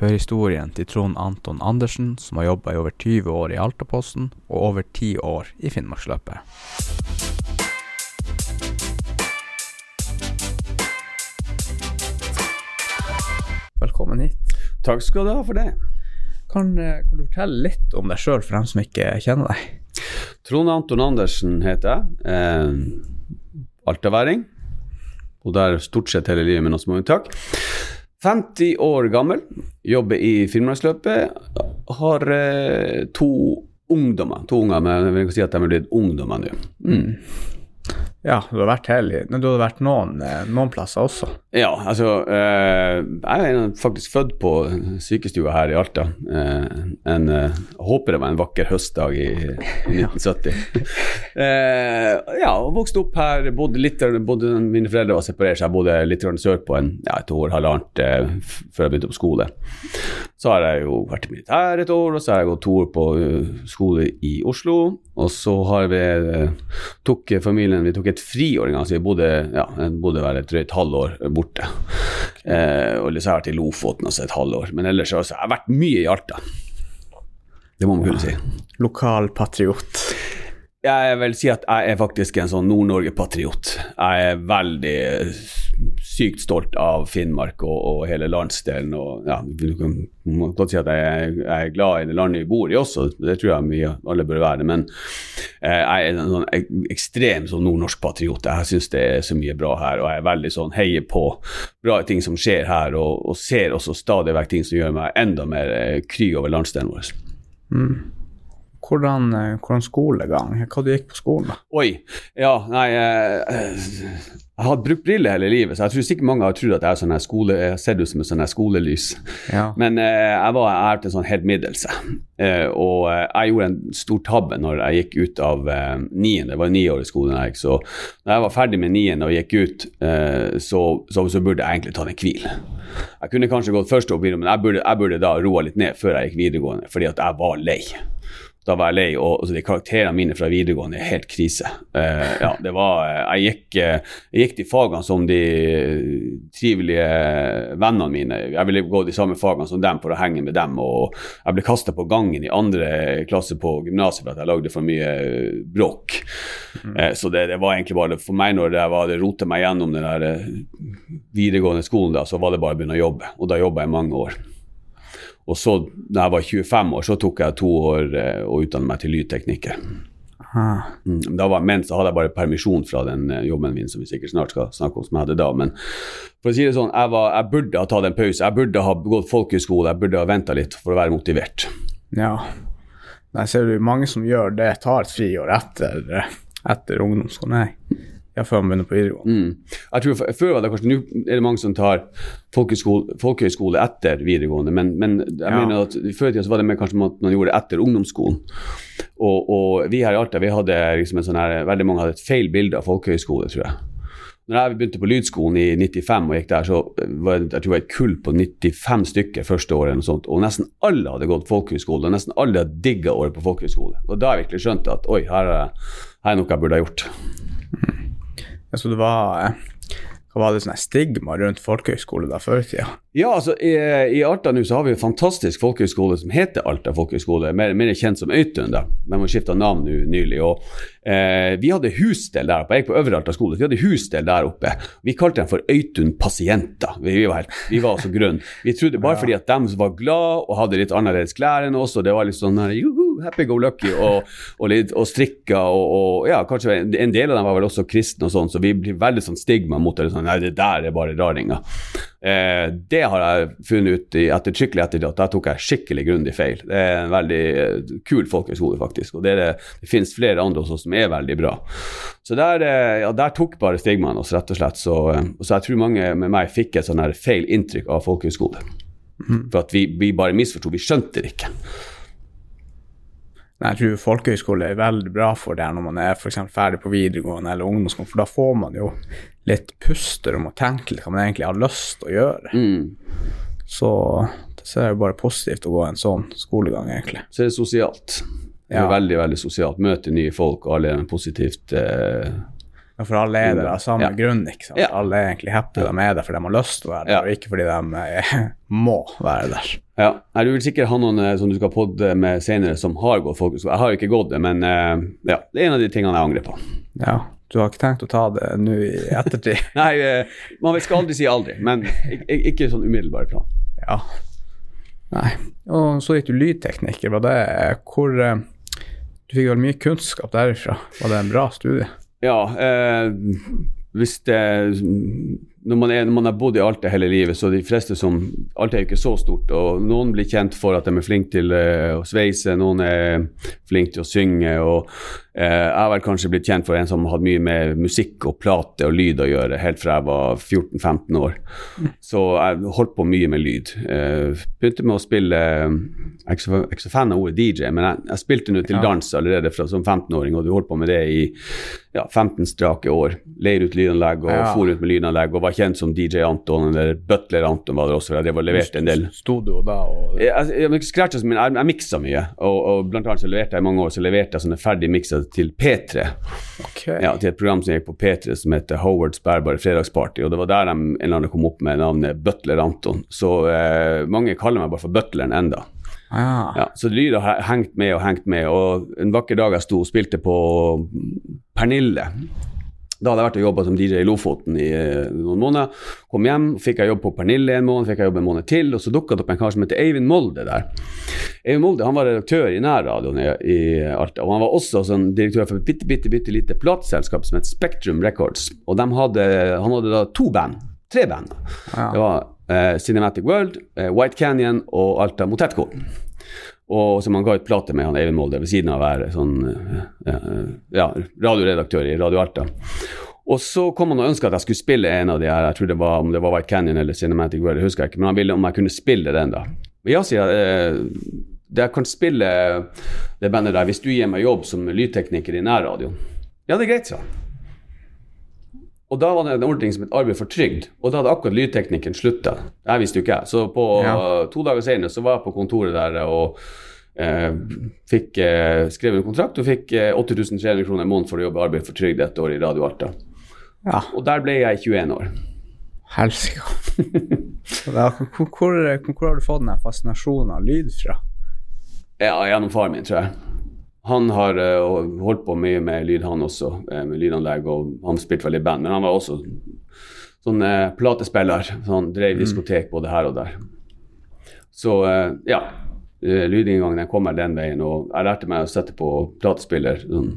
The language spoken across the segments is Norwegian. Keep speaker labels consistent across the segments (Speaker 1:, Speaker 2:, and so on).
Speaker 1: Hør historien til Trond Anton Andersen, som har jobba i over 20 år i Altaposten og over 10 år i Finnmarksløpet. Velkommen hit.
Speaker 2: Takk skal du ha for det.
Speaker 1: Kan, eh, kan du fortelle litt om deg sjøl for dem som ikke kjenner deg?
Speaker 2: Trond Anton Andersen heter jeg. Eh, altaværing. Og der stort sett hele livet med noen små unntak. 50 år gammel, jobber i Finnmarksløpet. Har eh, to ungdommer. To unger, men jeg vil ikke si at de er blitt ungdommer nå.
Speaker 1: Mm. Ja, du har vært heldig. du har vært noen, eh, noen plasser også.
Speaker 2: Ja, altså eh, Jeg er faktisk født på sykestua her i Alta. Eh, en, eh, jeg håper det var en vakker høstdag i, i 1970. eh, ja, og vokste opp her. Bodde litt, bodde, mine foreldre var separert, så jeg bodde litt sørpå en, ja, et år, halvannet eh, før jeg begynte på skole. Så har jeg jo vært i militæret et år, og så har jeg gått to år på skole i Oslo. Og så har vi tok familien vi tok et friår en gang, så vi bodde, ja, bodde et drøyt halvår borte. Eh, og så har jeg vært i Lofoten altså et halvår. Men ellers har jeg vært mye i Alta. Det må man kunne si.
Speaker 1: Lokal patriot.
Speaker 2: Jeg vil si at jeg er faktisk en sånn Nord-Norge-patriot. Jeg er veldig sykt stolt av Finnmark og, og hele landsdelen. Og, ja, du kan, godt si at jeg, jeg, er glad i det landet vi bor i også, det tror jeg vi alle bør være. Men eh, jeg er en sånn ekstrem sånn nordnorsk patriot. Jeg syns det er så mye bra her, og jeg er veldig sånn heier på bra ting som skjer her, og, og ser også stadig vekk ting som gjør meg enda mer eh, kry over landsdelen vår.
Speaker 1: Mm. Hvordan, eh, hvordan, skolegang? Hva du gikk på skolen, da?
Speaker 2: Oi, ja, nei jeg, jeg har brukt briller hele livet, så jeg tror sikkert mange har trodd at jeg, sånn skole, jeg ser ut som et sånn skolelys. Ja. Men eh, jeg var jeg en sånn helt middels. Eh, og eh, jeg gjorde en stor tabbe når jeg gikk ut av eh, niende. Det var ni år i skolen. Jeg, så når jeg var ferdig med niende og gikk ut, eh, så, så, så, burde jeg egentlig tatt en hvil. Jeg kunne kanskje gått første år, men jeg burde, jeg burde da roa litt ned før jeg gikk videregående, fordi at jeg var lei da var jeg lei. Og altså, de karakterene mine fra videregående er helt krise. Uh, ja, det var, eh, jeg, gikk, uh, jeg gikk de fagene som de trivelige vennene mine. Jeg ville gå de samme fagene som dem for å henge med dem. Og jeg ble kasta på gangen i andre klasse på gymnaset for at jeg lagde for mye bråk. Mm. Uh, så det, det, var egentlig bare for meg når jeg var, det rotet meg gjennom den der videregående skolen, da, så var det bare å begynne å jobbe. Og da jobba jeg mange år. Og så, da jeg var 25 år, så tok jeg to år eh, og utdannet meg til lydtekniker. Mm, da var, men så hadde jeg bare permisjon fra den eh, jobben min som vi sikkert snart skal snakke om, som jeg hadde da. Men for å si det sånn, jeg, var, jeg burde ha tatt en pause. Jeg burde ha gått folkehøyskole, jeg burde ha venta litt for å være motivert.
Speaker 1: Ja. Jeg ser du mange som gjør det, tar et friår etter, etter ungdomsskolen. Ja, før man begynner på videregående.
Speaker 2: Mm. Jeg tror Før var det kanskje, Nå er det mange som tar folkehøyskole, folkehøyskole etter videregående, men, men jeg ja. mener at før i tida var det mer kanskje at man gjorde det etter ungdomsskolen. Og, og vi her i Alta vi hadde liksom en sånn her, veldig mange hadde et feil bilde av folkehøyskole, tror jeg. Når jeg begynte på lydskolen i 95 og gikk der, så var det, jeg tror det var et kull på 95 stykker første året. Og, sånt, og nesten alle hadde gått folkehøyskole, og nesten alle hadde digga året på folkehøyskole. Og da har jeg virkelig skjønt at oi, her er, her er noe jeg burde ha gjort.
Speaker 1: Mm. Så det var eh, hva var det sånne stigma rundt folkehøyskole da før i tida?
Speaker 2: Ja, altså i, i Alta nå så har vi en fantastisk folkehøyskole som heter Alta folkehøyskole, mer, mer kjent som Øytun. da, De har skifta navn nå nylig. og eh, Vi hadde husdel der oppe, jeg gikk på Øvre Alta skole, vi hadde husdel der oppe. Vi kalte dem for Øytun pasienter. Vi, vi, var, helt, vi var så grunne. Vi trodde bare ja. fordi at de var glad og hadde litt annerledes klær enn oss, og det var litt sånn her, juhu, happy go lucky og, og, og strikka og, og, ja, kanskje en del av dem var vel også kristne og sånn, så vi blir veldig sånn stigma mot det. sånn, Nei, det der er bare raringer. Eh, det har jeg funnet ut i ettertrykkelig ettertid at der tok jeg skikkelig grundig feil. Det er en veldig eh, kul folkehøyskole, faktisk. Og det, det, det, finnes flere andre også som er veldig bra. Så der, eh, ja, der tok bare stigmaen oss, rett og slett. Så, eh, så, jeg tror mange med meg fikk et sånn feil inntrykk av folkehøyskole. Mm. For at vi, vi bare misforsto. Vi skjønte det ikke.
Speaker 1: Jeg tror folkehøyskole er veldig bra for det når man er for ferdig på videregående eller ungdomsskolen, for da får man jo litt puster om å tenke litt hva man egentlig har lyst til å gjøre. Mm. Så det ser jo bare positivt å gå en sånn skolegang, egentlig.
Speaker 2: Så det er sosialt. Det er ja. veldig, veldig sosialt. Møte nye folk, og alle er positivt eh,
Speaker 1: For alle er der av samme ja. grunn. ikke sant? Ja. Alle er egentlig happy de er der fordi de har lyst til å være der, og ikke fordi de er, må være der.
Speaker 2: Ja, Du vil sikkert ha noen eh, som du skal podde med senere som har gått fokus Jeg har jo ikke gått det, men uh, ja, det er en av de tingene jeg angrer på.
Speaker 1: Ja, Du har ikke tenkt å ta det nå i ettertid?
Speaker 2: Nei, man skal aldri si aldri, men ikke, ikke sånn umiddelbar plan.
Speaker 1: Ja. Nei. Og så gikk du lydtekniker. Var det hvor Du fikk vel mye kunnskap derifra? Var det en bra studie?
Speaker 2: Ja, eh, hvis det når man, er, når man, har bodd i Alta hele livet, så de fleste som Alta er jo ikke så stort. og Noen blir kjent for at de er flinke til uh, å sveise, noen er flinke til å synge. og Jeg har vel kanskje blitt kjent for en som hadde mye med musikk og plate og lyd å gjøre helt fra jeg var 14-15 år. Så jeg holdt på mye med lyd. Uh, begynte med å spille Jeg er ikke så, fan av ordet DJ, men jeg, jeg spilte nå til dans allerede fra, som 15-åring, og du holdt på med det i ja, 15 strake år. Leide ut lydanlegg og ja. for rundt med lydanlegg. og var kjent som DJ Anton, eller Butler Anton var det også. Jeg var levert en del.
Speaker 1: Sto du da og
Speaker 2: Jeg, jeg, jeg, jeg, jeg miksa mye, og, og, blant annet så leverte jeg i mange år så leverte jeg sånne ferdig miksa til P3.
Speaker 1: Okay.
Speaker 2: Ja, til et program som gikk på P3 som heter Howards bærbare fredagsparty, og det var der de en eller annen kom opp med navnet Butler Anton. Så eh, mange kaller meg bare for Butleren enda.
Speaker 1: Ah.
Speaker 2: Ja, så lyder har hengt med og hengt med. Og en vakker dag jeg sto og spilte på Pernille da hadde jeg vært og jobba som DJ i Lofoten i uh, noen måneder. Kom hjem, fikk jeg jobb på Pernille en måned, fikk jeg jobb en måned til, og så dukka det opp en kar som heter Eivind Molde der. Eivind Molde han var redaktør i nærradioen i, i, Alta, og han var også sånn direktør for et bitte, bitte, bitte lite plateselskap som het Spektrum Records. Og hadde, han hadde da to band, tre band. Ja. Det var uh, Cinematic World, uh, White Canyon og Alta Motetco. Og som han ga ut plate med han Eivind Molde ved siden av å være sånn ja, radioredaktør i Radio Alta. Og så kom han og ønska at jeg skulle spille en av de her, jeg tror det var om det var White Canyon eller Cinematic World, jeg husker ikke, men han ville om jeg kunne spille den da. Og jeg sier eh, jeg kan spille det bandet der hvis du gir meg jobb som lydtekniker i nærradioen. Ja, det er greit, sa han. Og da var det en ordning som het arbeid for trygd, og da hadde akkurat lydteknikken slutta. Det visste jo ikke jeg. Så på ja. to dager senere så var jeg på kontoret der og eh, fikk eh, skrevet en kontrakt og fikk eh, 8300 kroner i måneden for å jobbe arbeid for trygd et år i Radio Alta.
Speaker 1: Ja.
Speaker 2: Og der ble jeg 21 år.
Speaker 1: Helsike. hvor, hvor, hvor, har du fått den fascinasjonen av lyd fra?
Speaker 2: Ja, Gjennom faren min, tror jeg. Han har uh, holdt på mye med lyd, han også, uh, med lydanlegg, og han spilte veldig band. Men han var også sånn uh, platespiller. Så han drev mm. diskotek både her og der. Så ja, lydinngangen kommer den veien. Og jeg lærte meg å sette på platespiller, sånn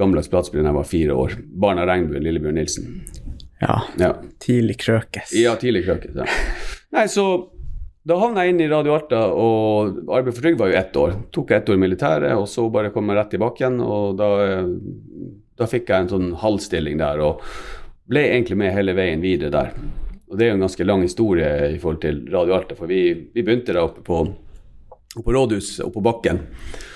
Speaker 2: gammeldags platespiller da jeg var fire år. Barn av regnbuen, Lillebjørn Nilsen.
Speaker 1: Ja.
Speaker 2: ja.
Speaker 1: Tidlig krøkes.
Speaker 2: Ja, tidlig krøkes. Ja. Nei, så da havna jeg inn i Radio Alta, og arbeid for trygd var jo ett år. Tok ett år i militæret, og så bare kom jeg rett tilbake igjen. Og da, da fikk jeg en sånn halvstilling der, og ble egentlig med hele veien videre der. Og det er jo en ganske lang historie i forhold til Radio Alta, for vi, vi begynte der oppe på, på rådhuset, oppe på bakken.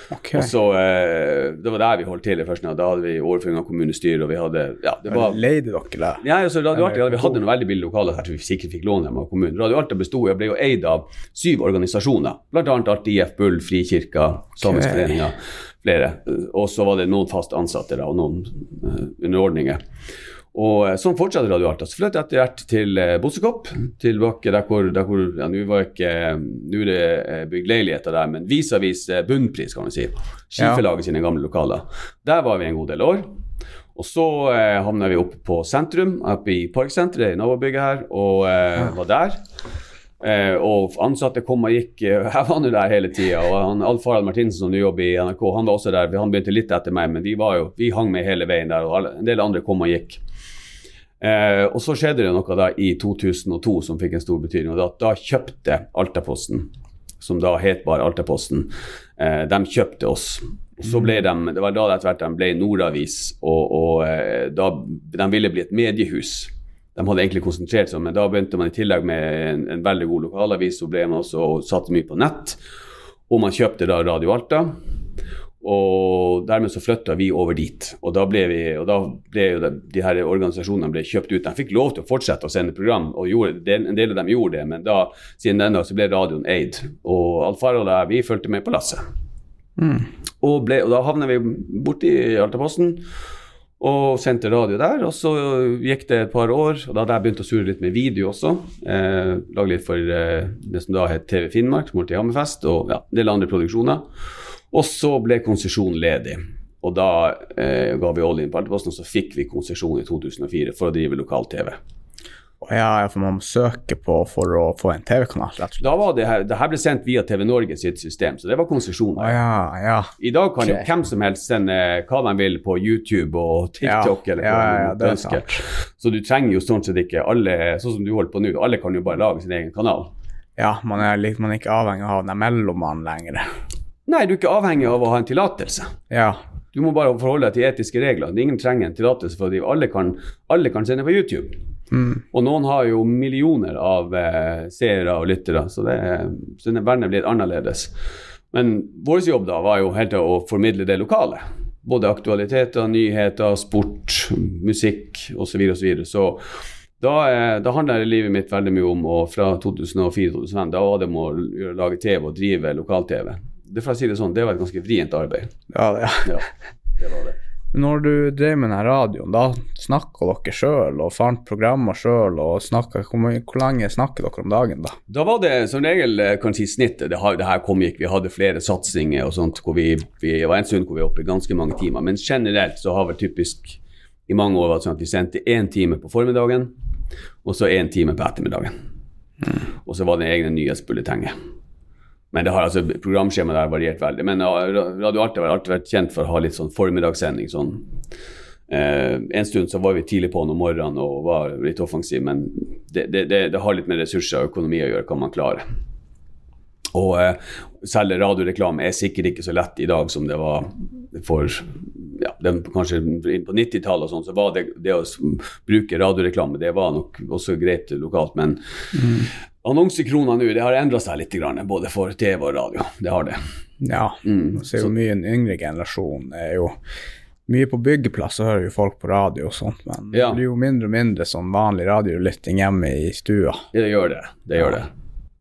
Speaker 1: Okay.
Speaker 2: Og så, eh, Det var der vi holdt til i første. Da hadde vi overføring av kommunestyret. og vi hadde, ja, det var...
Speaker 1: Leide dere det?
Speaker 2: Ja, altså, Radio Alta, ja, vi hadde noen veldig billige lokaler. her, så vi sikkert fikk låne dem av kommunen. Radio Alta bestod, jeg ble jo eid av syv organisasjoner. Annet Alt IF Bull, Frikirka, Samiskforeninga, okay. flere. Og så var det noen fast ansatte da, og noen uh, underordninger. Og eh, sånn fortsatte Radio Alta. Så flyttet jeg etter hvert til eh, Bossekopp, tilbake der hvor, der hvor ja, Nå var ikke, nå er det eh, bygd leiligheter der, men vis-à-vis -vis bunnpris, kan vi si. Skifelaget sine gamle lokaler. Der var vi en god del år. Og så eh, havna vi oppe på sentrum, oppe i Parksenteret i nabobygget her, og eh, var der. Eh, og ansatte kom og gikk. Jeg var nå der hele tida. Og han, Alf Harald Martinsen som nå jobber i NRK, han var også der. Han begynte litt etter meg, men vi, var jo, vi hang med hele veien der. Og alle, en del andre kom og gikk. Eh, og så skjedde det noe da i 2002 som fikk en stor betydning. og Da, da kjøpte Altaposten, som da het bare Altaposten, eh, de kjøpte oss. Og så ble de, Det var da etter hvert de ble Nordavis, og, og eh, da de ville bli et mediehus. De hadde egentlig konsentrert seg, men da begynte man i tillegg med en, en veldig god lokalavis, så ble man også satte mye på nett. Og man kjøpte da Radio Alta. Og dermed så flytta vi over dit. Og da ble, vi, og da ble jo de, de her organisasjonene ble kjøpt ut. De fikk lov til å fortsette å sende program, og gjorde, en del av dem gjorde det. Men da, siden den da, så ble radioen eid. Og Alfaro og jeg, vi fulgte med på lasset.
Speaker 1: Mm.
Speaker 2: Og, ble, og, da havna vi borti Altaposten. Og sendte radio der. Og så gikk det et par år, og da hadde jeg begynt å surre litt med video også. Eh, Lage litt for eh, det som da het TV Finnmark, som holdt til Hammerfest, og ja, en del andre produksjoner. Og så ble konsesjonen ledig. Og da eh, ga vi all in på Alteposten, og så fikk vi konsesjon i 2004 for å drive lokal-TV.
Speaker 1: Ja, for man må søke på for å få en TV-kanal, rett og slett.
Speaker 2: Da var det her, det her ble sendt via TV Norge sitt system, så det var konsesjoner.
Speaker 1: Ja, ja.
Speaker 2: I dag kan jo hvem som helst sende hva de vil på YouTube og TikTok
Speaker 1: Ja,
Speaker 2: eller
Speaker 1: ja,
Speaker 2: hva
Speaker 1: ja,
Speaker 2: de
Speaker 1: er
Speaker 2: ønsker. Så du trenger jo sånn sett ikke alle, sånn som du holder på nå, alle kan jo bare lage sin egen kanal.
Speaker 1: Ja, man er, litt, man er ikke avhengig av den mellommannen lenger.
Speaker 2: Nei, du er ikke avhengig av å ha en tillatelse.
Speaker 1: Ja,
Speaker 2: Du må bare forholde deg til etiske regler. Ingen trenger en tillatelse for å drive. Alle kan, alle kan sende på YouTube.
Speaker 1: mm.
Speaker 2: Og noen har jo millioner av eh, seere og lyttere, så, det, så er blitt annerledes. Men vår jobb da var jo helt til å formidle det lokale. Både aktualiteter, nyheter, sport, musikk osv. Så, videre, og så, videre. så da, eh, da handla livet mitt veldig mye om og fra 2004-2005 da var det om å lage TV og drive lokal-TV. Det, for å si det sånn, det var et ganske vrient arbeid.
Speaker 1: ja, ja.
Speaker 2: Ja, det var det.
Speaker 1: Når du drev med denne radioen, da snakka dere sjøl og fant programmer sjøl og hvor, hvor lenge snakker dere om dagen, da?
Speaker 2: Da var det som regel eh, kan si snittet. Det, det her kom gikk. Vi hadde flere satsinger og sånt. hvor vi, vi var en stund hvor vi var oppe i ganske mange timer. Men generelt så har vel typisk i mange år vært sånn at vi sendte én time på formiddagen, og så én time på ettermiddagen. Og så var det egne nyhetsbulletenger. Men det har altså, programskjemaet der variert veldig. Men Radio Arte har alltid vært kjent for å ha litt sånn formiddagssending. sånn Eh, en stund så var vi tidlig på om morgenen og var litt offensiv, men det, det, det, det har litt med ressurser og økonomi å gjøre, kan man klare. Og eh, selge radioreklame er sikkert ikke så lett i dag som det var for ja, den, kanskje på 90-tallet og sånn, så var det, det å bruke radioreklame det var nok også greit lokalt, men annonsekroner nå, det har endra seg litt, både for TV og radio. Det har det.
Speaker 1: Ja,
Speaker 2: Mm,
Speaker 1: så er jo mye en yngre generasjon er jo mye på byggeplass, så hører jo folk på radio og sånt, men
Speaker 2: Ja.
Speaker 1: det blir jo mindre og mindre sånn vanlig radiolytting hjemme i stua.
Speaker 2: Ja, det gjør det. Det gjør det.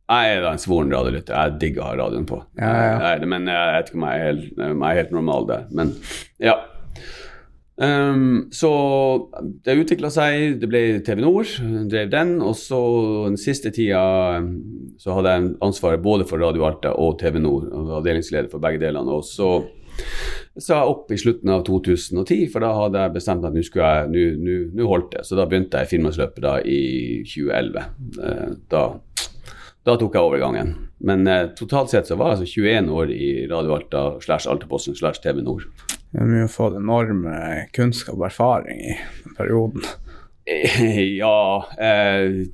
Speaker 2: Jeg er da en svoren radiolytter. Jeg digger å ha radioen på.
Speaker 1: Ja, ja.
Speaker 2: Jeg men jeg vet ikke om jeg er helt, jeg er helt normal der. Men ja. Ehm, så det utvikla seg. Det ble TV Nord, drev den. Og så den siste tida um, så hadde jeg ansvaret både for Radio Alta og TV Nord. Avdelingsleder for begge delene. Og så sa jeg opp i slutten av 2010, for da hadde jeg bestemt at nå skulle jeg, nå- holdt det. Så da begynte jeg Finnmarksløpet da i 2011. Eh, Da, da tok jeg overgangen. Men eh, totalt sett så var jeg altså 21 år i Radio Alta slash Altaposten slash TV Nord.
Speaker 1: Vi har mye fått enorm eh, kunnskap og erfaring i den perioden.
Speaker 2: Eh, Ja eh,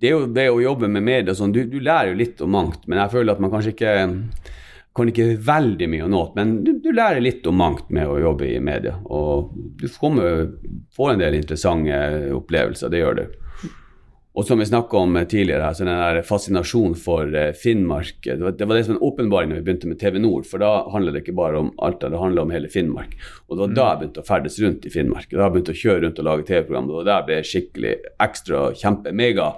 Speaker 2: Det er jo det å jobbe med media sånn, du, du lærer jo litt om mangt, men jeg føler at man kanskje ikke kan ikke veldig mye om noe, men du, du lærer litt om mangt med å jobbe i media. Og du kommer, får en del interessante opplevelser, det gjør du. Og som vi snakka om tidligere, altså den der fascinasjonen for eh, Finnmark Det var det, var det som en åpenbaring når vi begynte med TV Nord, for da handler det ikke bare om Alta, det handler om hele Finnmark. Og det var da jeg begynte å ferdes rundt i Finnmark. Da jeg begynte å kjøre rundt og lage TV-program. Og da ble jeg skikkelig ekstra, kjempe, mega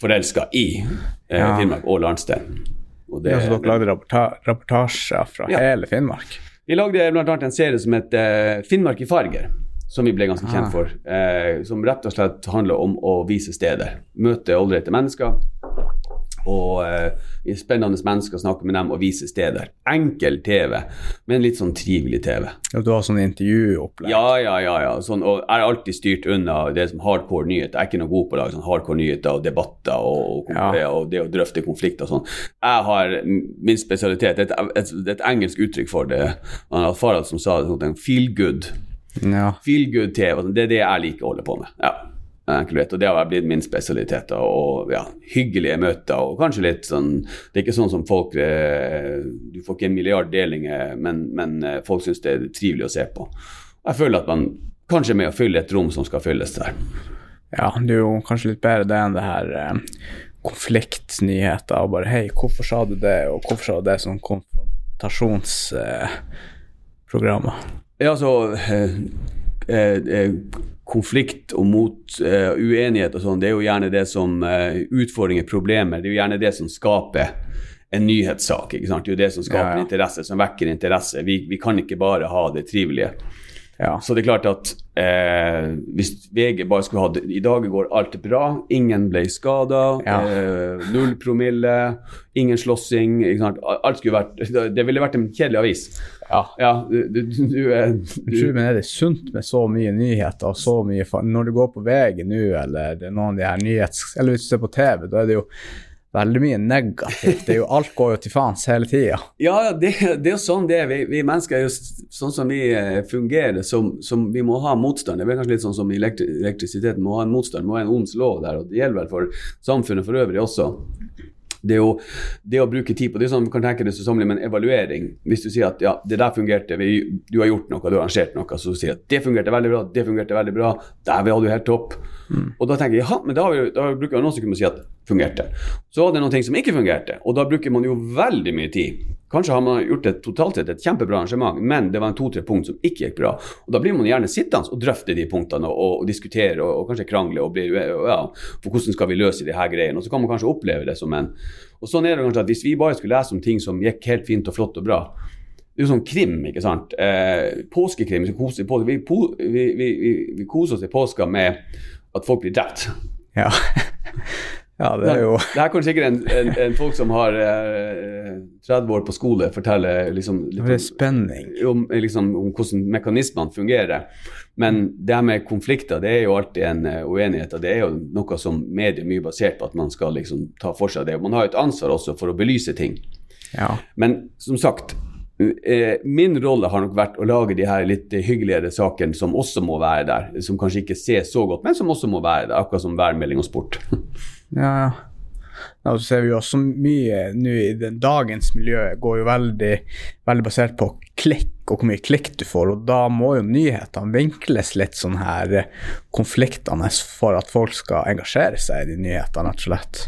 Speaker 2: forelska i eh,
Speaker 1: Ja.
Speaker 2: Finnmark og landsdelen. Og det-
Speaker 1: Ja, så dere lagde rapporta rapportasjer fra
Speaker 2: Ja.
Speaker 1: hele Finnmark?
Speaker 2: vi lagde bl.a. en serie som het eh, Finnmark i farger, som vi ble ganske kjent
Speaker 1: Ah.
Speaker 2: for. Eh, som rett og slett handler om å vise steder. Møte ålreite mennesker. Og eh, spennende mennesker, snakke med dem og vise steder. Enkel TV, men litt sånn trivelig TV.
Speaker 1: Ja, du har sånn intervjuopplegg?
Speaker 2: Ja, ja, ja. ja. Sånn, og jeg er alltid styrt unna det som hardcore nyheter. Jeg er ikke noe god på å lage sånn hardcore nyheter og debatter og, og,
Speaker 1: Ja.
Speaker 2: og det å drøfte konflikter og sånn. Jeg har min spesialitet, et, et, et engelsk uttrykk for det. Han har Farad som sa det, sånn, feel good.
Speaker 1: Ja.
Speaker 2: Feel good TV. sånn, Det er det jeg liker å holde på med. Ja. Enkelhet, og det har blitt min spesialitet. Og ja, hyggelige møter og kanskje litt sånn Det er ikke sånn som folk eh, Du får ikke en milliard delinger, men, men eh, folk syns det er trivelig å se på. Jeg føler at man kanskje er med å fylle et rom som skal fylles der.
Speaker 1: ja, det er jo kanskje litt bedre det enn det her eh, konfliktnyheter og bare Hei, hvorfor sa du det, og hvorfor sa du det som konfrontasjonsprogrammer?
Speaker 2: Ja, altså eh, eh, eh, Konflikt og mot eh, uenighet og sånn, det er jo gjerne det som eh, Utfordringer, problemer, det er jo gjerne det som skaper en nyhetssak. ikke sant? Det er jo det som skaper
Speaker 1: Ja, ja.
Speaker 2: interesse, som vekker interesse. Vi, vi kan ikke bare ha det trivelige. Ja. Så det er klart at eh, hvis VG bare skulle hatt I dag går alt bra, ingen ble skada, ja. eh, null promille, ingen slåssing Alt skulle vært Det ville vært en kjedelig avis.
Speaker 1: Ja. ja du, du, du, du tror, men er det sunt med så mye nyheter og så mye Når du går på VG nå, eller noen av de her nyhets... Eller hvis du ser på TV, da er det jo veldig mye negativt. Det er jo, alt går jo til faens hele tida.
Speaker 2: Ja, det, det, er jo sånn det er. Vi, vi, mennesker er jo sånn som vi eh, fungerer, som, som vi må ha motstand. Det er kanskje litt sånn som elektri elektrisiteten må ha en motstand, må ha en onds lov der. og Det gjelder vel for samfunnet for øvrig også. Det, jo, det å bruke tid på det er som kan tenke det så men en evaluering. Hvis du sier at ja, det der fungerte, vi, du har gjort noe, du har arrangert noe, så du sier at det fungerte veldig bra, det fungerte veldig bra, der var du helt topp. Mm. Og da tenker jeg ja, men da, da bruker man også kunne si at fungerte. Så var det noen ting som ikke fungerte, og da bruker man jo veldig mye tid. Kanskje har man gjort et totalt sett et kjempebra arrangement, men det var en to-tre punkt som ikke gikk bra. Og Da blir man gjerne sittende og drøfte de punktene og, og diskutere og, og, kanskje krangle og bli ja, for hvordan skal vi løse de her greiene. Og så kan man kanskje oppleve det som en Og sånn er det kanskje at hvis vi bare skulle lese om ting som gikk helt fint og flott og bra, det er jo sånn krim, ikke sant. Eh, påskekrim. Vi, koser, vi, vi, vi, koser oss i påska med at folk blir drept.
Speaker 1: Ja. Ja, det er jo
Speaker 2: Det er kanskje sikkert en, en, en folk som har eh, 30 år på skole, forteller liksom
Speaker 1: litt er spenning.
Speaker 2: Om, liksom, om hvordan mekanismene fungerer. Men det her med konflikter, det er jo alltid en uh, uenighet. og Det er jo noe som medier mye basert på at man skal liksom ta for seg det. Man har jo et ansvar også for å belyse ting.
Speaker 1: Ja.
Speaker 2: Men som sagt, min rolle har nok vært å lage de her litt hyggeligere sakene som også må være der. Som kanskje ikke ses så godt, men som også må være der. Akkurat som værmelding og sport.
Speaker 1: ja, ja. Ja, så ser vi jo også mye nå i den, dagens miljø går jo veldig, veldig basert på klikk og hvor mye klikk du får, og da må jo nyhetene vinkles litt sånn her konfliktende for at folk skal engasjere seg i de nyhetene, rett og slett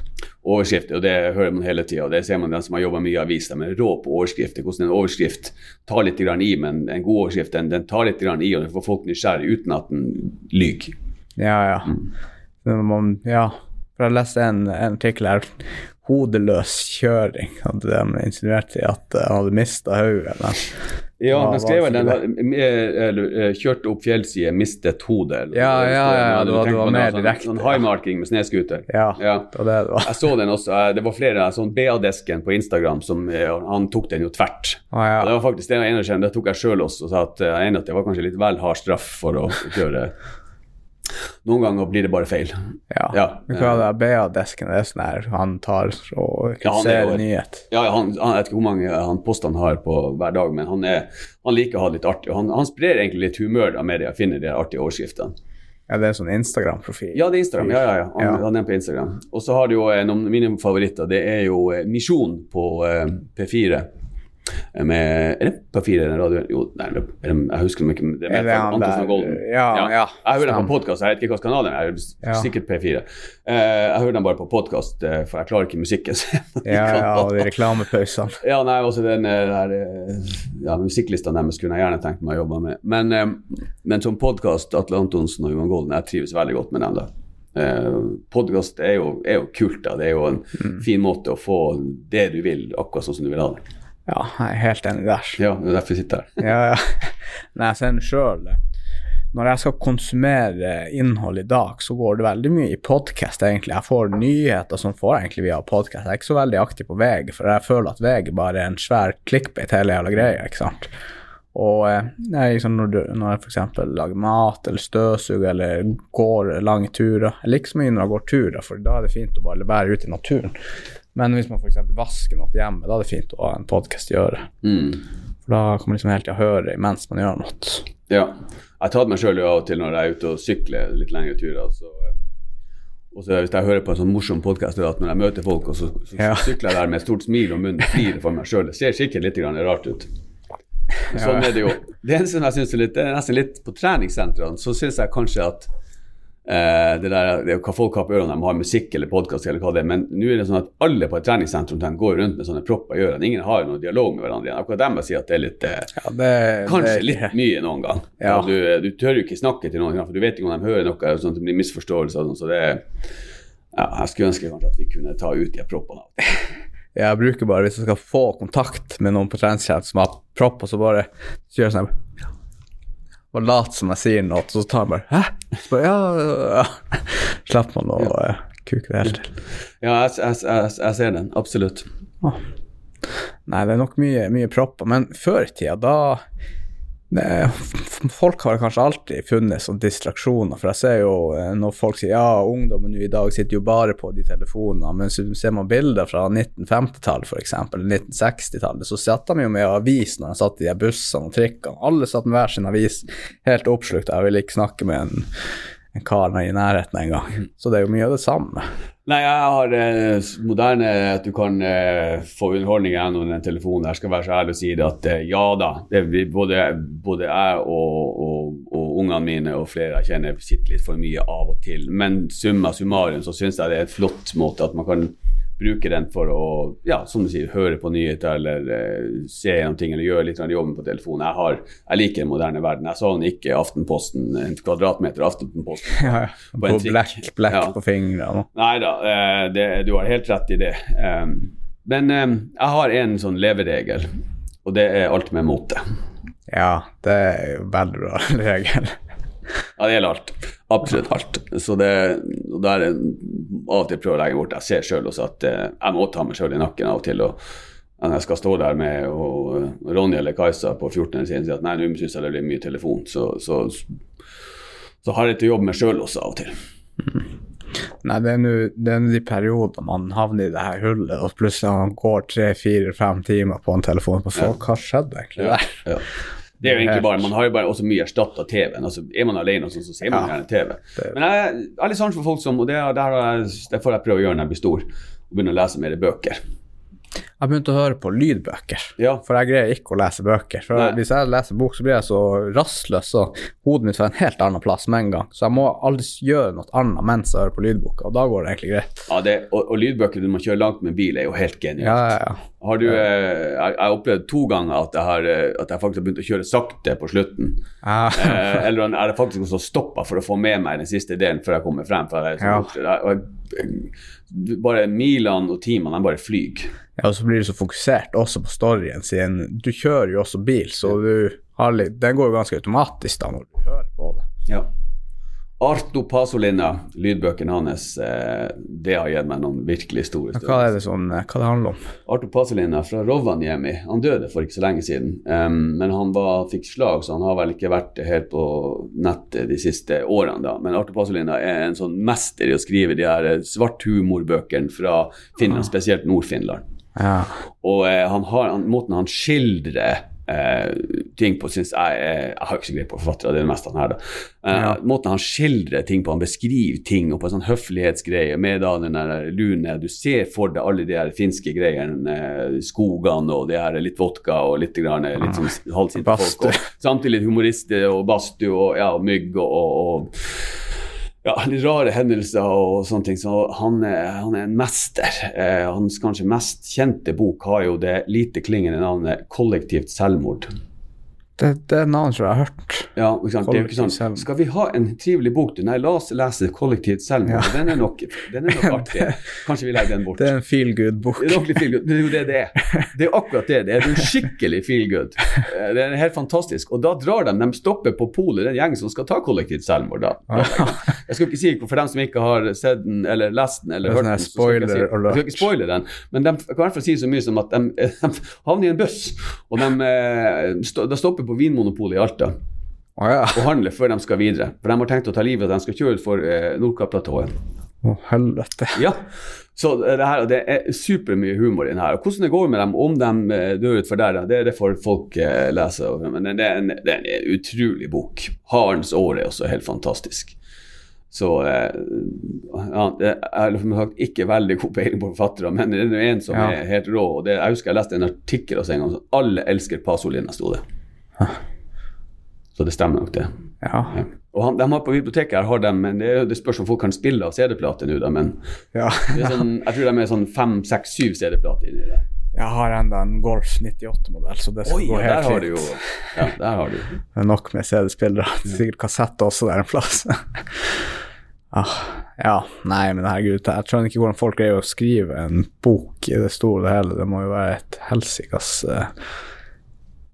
Speaker 2: overskrifter, og det hører man hele tida. Det ser man den som har jobba mye i avis, de er rå på overskrifter. Hvordan en overskrift tar litt i, men en god overskrift den, den tar litt i, og den får folk nysgjerrig uten at den lyver.
Speaker 1: Ja, ja. Mm. Man, ja. For jeg leste en, en artikkel her hodeløs kjøring. De insinuerte at han hadde mista hodet.
Speaker 2: Ja, han skrev den eh, kjørte opp fjellsiden, mistet hodet.
Speaker 1: Ja, ja, ja, det var, det var mer sånn- direkte.
Speaker 2: Sånn highmarking med snøscooter.
Speaker 1: Ja, ja. Det var det det var.
Speaker 2: Jeg så den også. Eh, det var flere sånn BA-desken på Instagram som eh, Han tok den jo tvert.
Speaker 1: Ah, ja.
Speaker 2: Det var faktisk det ene skjerm, det tok jeg sjøl også, og sa at jeg enig at det var kanskje litt vel hard straff for å kjøre noen ganger blir det bare feil.
Speaker 1: Ja. ja. Hva er det BA-desken er sånn her han tar og ser ja, nyhet?
Speaker 2: Ja, han, han, jeg vet ikke hvor mange han postene har på hver dag, men han, er, han liker å ha det litt artig. Han, han sprer egentlig litt humør av med finner de artige overskriftene.
Speaker 1: Ja, det er en sånn Instagram-profil?
Speaker 2: Ja, det er Instagram. Ja, ja, ja. Han, ja. han er på Instagram. Og så har du jo en av mine favoritter. Det er jo eh, Misjon på eh, P4 med Er det Papir eller radio? Jo, nei, jeg husker ikke. Det er, er Antonsen Golden.
Speaker 1: Ja, ja. ja
Speaker 2: jeg hører den på podkast, jeg vet ikke hvilken kanal det er. Ja. Sikkert P4. Uh, eh, jeg hører den bare på podkast, uh, for jeg klarer ikke musikken.
Speaker 1: ja, ja, og de reklamepausene.
Speaker 2: Ja, nei, også den uh, der ja, Musikklista deres kunne jeg gjerne tenkt meg å jobbe med. Men, men som podkast, Atle Antonsen og Johan Golden, jeg trives veldig godt med dem. da. Uh, Podkast er, er, jo kult. da, Det er jo en mm. fin måte å få det du vil, akkurat sånn som du vil ha det.
Speaker 1: Ja, jeg er helt enig der.
Speaker 2: Ja, det er derfor jeg sitter her.
Speaker 1: ja, ja. Når jeg ser sjøl Når jeg skal konsumere innhold i dag, så går det veldig mye i podkast, egentlig. Jeg får nyheter som får egentlig via podkast. Jeg er ikke så veldig aktiv på VG, for jeg føler at VG bare er en svær clickbait, hele jævla greia, ikke sant. Og eh, liksom når, du, når jeg f.eks. lager mat eller støvsuger eller går lange turer Jeg liker så mye når jeg går turer, for da er det fint å bare være ute i naturen. Men hvis man f.eks. vasker noe hjemme, da er det fint å ha en podkast å gjøre.
Speaker 2: Mm.
Speaker 1: For da kan man liksom hele tida høre mens man gjør noe.
Speaker 2: Ja. Jeg tar meg sjøl av og til når jeg er ute og sykler litt lengre turer. Så, og så hvis jeg hører på en sånn morsom podkast at når jeg møter folk, og så, så, ja. sykler jeg der med et stort smil og munn og flirer for meg sjøl. Det ser sikkert litt rart ut. Sånn er det jo. Det eneste jeg synes er litt, det er nesten litt på treningssentrene, så syns jeg kanskje at Eh, det, der, det er hva folk har på ørene, de har musikk eller podkast eller hva det er. Men nå er det sånn at alle på et treningssentrum går rundt med sånne propper i ørene. Ingen har noen dialog med hverandre. Akkurat dem sier at det er litt eh,
Speaker 1: ja, det,
Speaker 2: Kanskje det, litt mye noen gang. Ja. Du, du, tør jo ikke snakke til noen, for du vet ikke om de hører noe, sånn at det blir misforståelser. Sånn, så det ja, Jeg skulle ønske kanskje at vi kunne ta ut de proppene.
Speaker 1: Jeg bruker bare, hvis jeg skal få kontakt med noen på treningssentrum som har propp, og så bare gjør jeg sånn og later som jeg sier noe, så tar jeg bare Hæ? Så bare, ja, ja. Slipper man å ja. kuke det helt til.
Speaker 2: Ja, jeg, jeg, jeg, jeg ser den. Absolutt. Ah.
Speaker 1: Nei, det er nok mye, mye propper. Men før i tida, da folk har kanskje alltid funnet sånne distraksjoner, for jeg ser jo eh, når folk sier ja, ungdommen i dag sitter jo bare på de telefonene, men så ser man bilder fra 1950-tallet f.eks., eller 1960-tallet, så satt de jo med avis når de satt i de bussene og trikkene. Alle satt med hver sin avis, helt oppslukt. Jeg vil ikke snakke med en en kar i nærheten en gang. Så det er jo mye av det samme.
Speaker 2: Nei, jeg har eh, moderne at du kan eh, få underholdning gjennom den telefonen. Jeg skal være så ærlig og si det at eh, ja da, det, både, både, jeg og, og, og ungene mine og flere jeg kjenner sitter litt for mye av og til. Men summa summarum så syns jeg det er et flott måte at man kan bruke den for å ja, som du sier, høre på nyheter eller uh, se gjennom ting eller gjøre litt jobben på telefonen. Jeg, har, jeg liker den moderne verden. Jeg sa den ikke Aftenposten, en kvadratmeter Aftenposten.
Speaker 1: Ja. På, på blekk, black ja. på fingrene.
Speaker 2: Nei da, uh, du har helt rett i det. Um, men um, jeg har en sånn leveregel, og det er alt med mote.
Speaker 1: Ja, det er jo veldig bra regel.
Speaker 2: Ja, det gjelder alt. Absolutt alt. Så det, er av og til prøver å legge bort. Jeg ser sjøl også at eh, jeg må ta meg sjøl i nakken av og til. og når jeg skal stå der med og Ronny eller Kajsa på 14 siden, og si at nei, nå syns jeg det blir mye telefon, så, så, så har jeg til å jobbe med sjøl også av og til. Mm.
Speaker 1: Nei, det er nå de periodene man havner i det her hullet, og plutselig man går tre, fire, fem timer på en telefon. Så, ja. Hva skjedde egentlig der? Ja, ja.
Speaker 2: Det er jo egentlig bare, Man har jo bare også mye erstatta TV-en. altså Er man alene, så, så ser man gjerne TV. Men jeg har litt sans for folk som Og det, der, det får jeg prøve å gjøre når jeg blir stor, og begynne å lese mer bøker.
Speaker 1: Jeg begynte å høre på lydbøker, ja. for jeg greier ikke å lese bøker. For Nei. Hvis jeg leser bok, så blir jeg så rastløs, så hodet mitt får en helt annen plass med en gang. Så jeg må aldri gjøre noe annet mens jeg hører på lydboka, og da går det egentlig greit.
Speaker 2: Ja, det, og, og, lydbøker når man kjører langt med bil, er jo helt genialt.
Speaker 1: Ja, ja, ja.
Speaker 2: Har du, eh, jeg har opplevd to ganger at jeg, har, eh, at jeg faktisk har begynt å kjøre sakte på slutten. Ah. eh, eller er det faktisk også stoppa for å få med meg den siste delen før jeg kommer frem. Jeg, så, ja. jeg, bare milene og timene, de bare flyr.
Speaker 1: Ja, og så blir du så fokusert også på storyen sin. Du kjører jo også bil, så du har litt Den går jo ganske automatisk da når du hører på det.
Speaker 2: Ja. Arto Pasolina, lydbøkene hans, eh, det har gitt meg noen virkelig store
Speaker 1: stunder. Hva er det sånn, eh, hva det handler om?
Speaker 2: Arto Pasolina fra Rovaniemi. Han døde for ikke så lenge siden, um, men han var, fikk slag, så han har vel ikke vært helt på nettet de siste årene. da. Men Arto Pasolina er en sånn mester i å skrive de her svarthumorbøkene svart humorbøkene fra Finland, ah. spesielt Nord-Finland.
Speaker 1: Ja.
Speaker 2: Og eh, han har, måten han skildrer eh, ting på, syns jeg Jeg har ikke så greie på forfattere, det er det meste han her, da. Eh, ja. Måten han skildrer ting på, han beskriver ting og på en sånn høflighetsgreie med da den der lune Du ser for deg alle de her finske greiene, eh, skogene og det her litt vodka og litt, grann, litt sånn halvsinte folk. Og, samtidig humorister og badstue og, ja, og mygg og, og, og ja, litt rare hendelser og sånne ting. Så han han er en mester. Eh, hans kanskje mest kjente bok har jo det lite klingende navnet 'Kollektivt selvmord'.
Speaker 1: Det, det navnet tror jeg har hørt.
Speaker 2: Ja, ikke sant? Det er ikke sånn, Skal vi ha en trivelig bok? Du? Nei, la oss lese 'Kollektivt selvmord'. Ja. Den, er nok, den er nok artig. Kanskje vi legger den bort.
Speaker 1: Det er en feel good-bok.
Speaker 2: Det er feel good. Det er jo det det er. Det er akkurat det. Det er en skikkelig feel good. Eh, det er helt fantastisk. Og da drar de, de stopper på polet, den gjengen som skal ta kollektivt selvmord. da. Jeg skal ikke si for dem som ikke har sett den eller lest den eller hørt den.
Speaker 1: Spoiler,
Speaker 2: jeg, si, jeg skal ikke spoile den, men de kan i hvert fall si så mye som at de, de havner i en buss, og de, eh, de stopper på Vinmonopolet i Alta
Speaker 1: oh, ja.
Speaker 2: og handle før de skal videre. For de har tenkt å ta livet av de skal kjøre ut for eh, Nordkapplatået.
Speaker 1: Å, oh, helvete.
Speaker 2: Ja. Så det, her, det er supermye humor i den her. Og hvordan det går med dem, om de eh, dør utfor der, det, det får folk eh, lese. Men det er, en, det er en utrolig bok. Harens år er også helt fantastisk. Så eh, ja, jeg er ikke veldig god peiling på forfattere, men det er en som ja. er helt rå. og det, Jeg husker jeg leste en artikkel også en gang som alle elsker Pasolina, sto det. Så det stemmer nok, det.
Speaker 1: Ja. ja.
Speaker 2: Og han, de har På biblioteket her har de, men det, det spørs om folk kan spille av CD-plater nå, da. Men
Speaker 1: ja.
Speaker 2: sånn, jeg tror de er sånn fem, seks, syv CD-plater inni der.
Speaker 1: Jeg har enda en Golf 98-modell, så det skal Oi, gå helt
Speaker 2: der har fint. ja, der har du.
Speaker 1: Det er nok med CD-spillere. Sikkert kassett også der en plass. ah, ja, nei, men herregud, jeg skjønner ikke hvordan folk greier å skrive en bok i det store og hele. Det må jo være et helsikas uh,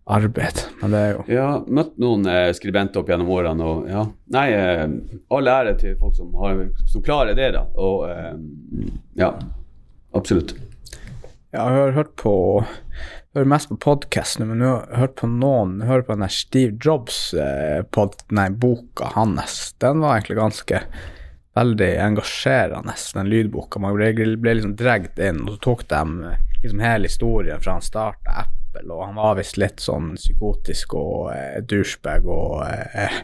Speaker 1: arbeid. Men det er jo
Speaker 2: Ja, møtt noen eh, skribenter opp gjennom årene, og ja. Nei, eh, all ære til folk som, har, som klarer det, da. Og eh, ja, absolutt.
Speaker 1: Ja, jeg har hørt på jeg hører mest på podkast nå, men jeg har hørt på noen Jeg hører på den der Steve Jobs eh, pod, nei, boka hans. Den var egentlig ganske veldig engasjerende, den lydboka. Man ble, ble liksom dregt inn, og så tok de liksom hele historien fra han starta Apple, og han var visst litt sånn psykotisk og eh, douchebag og eh,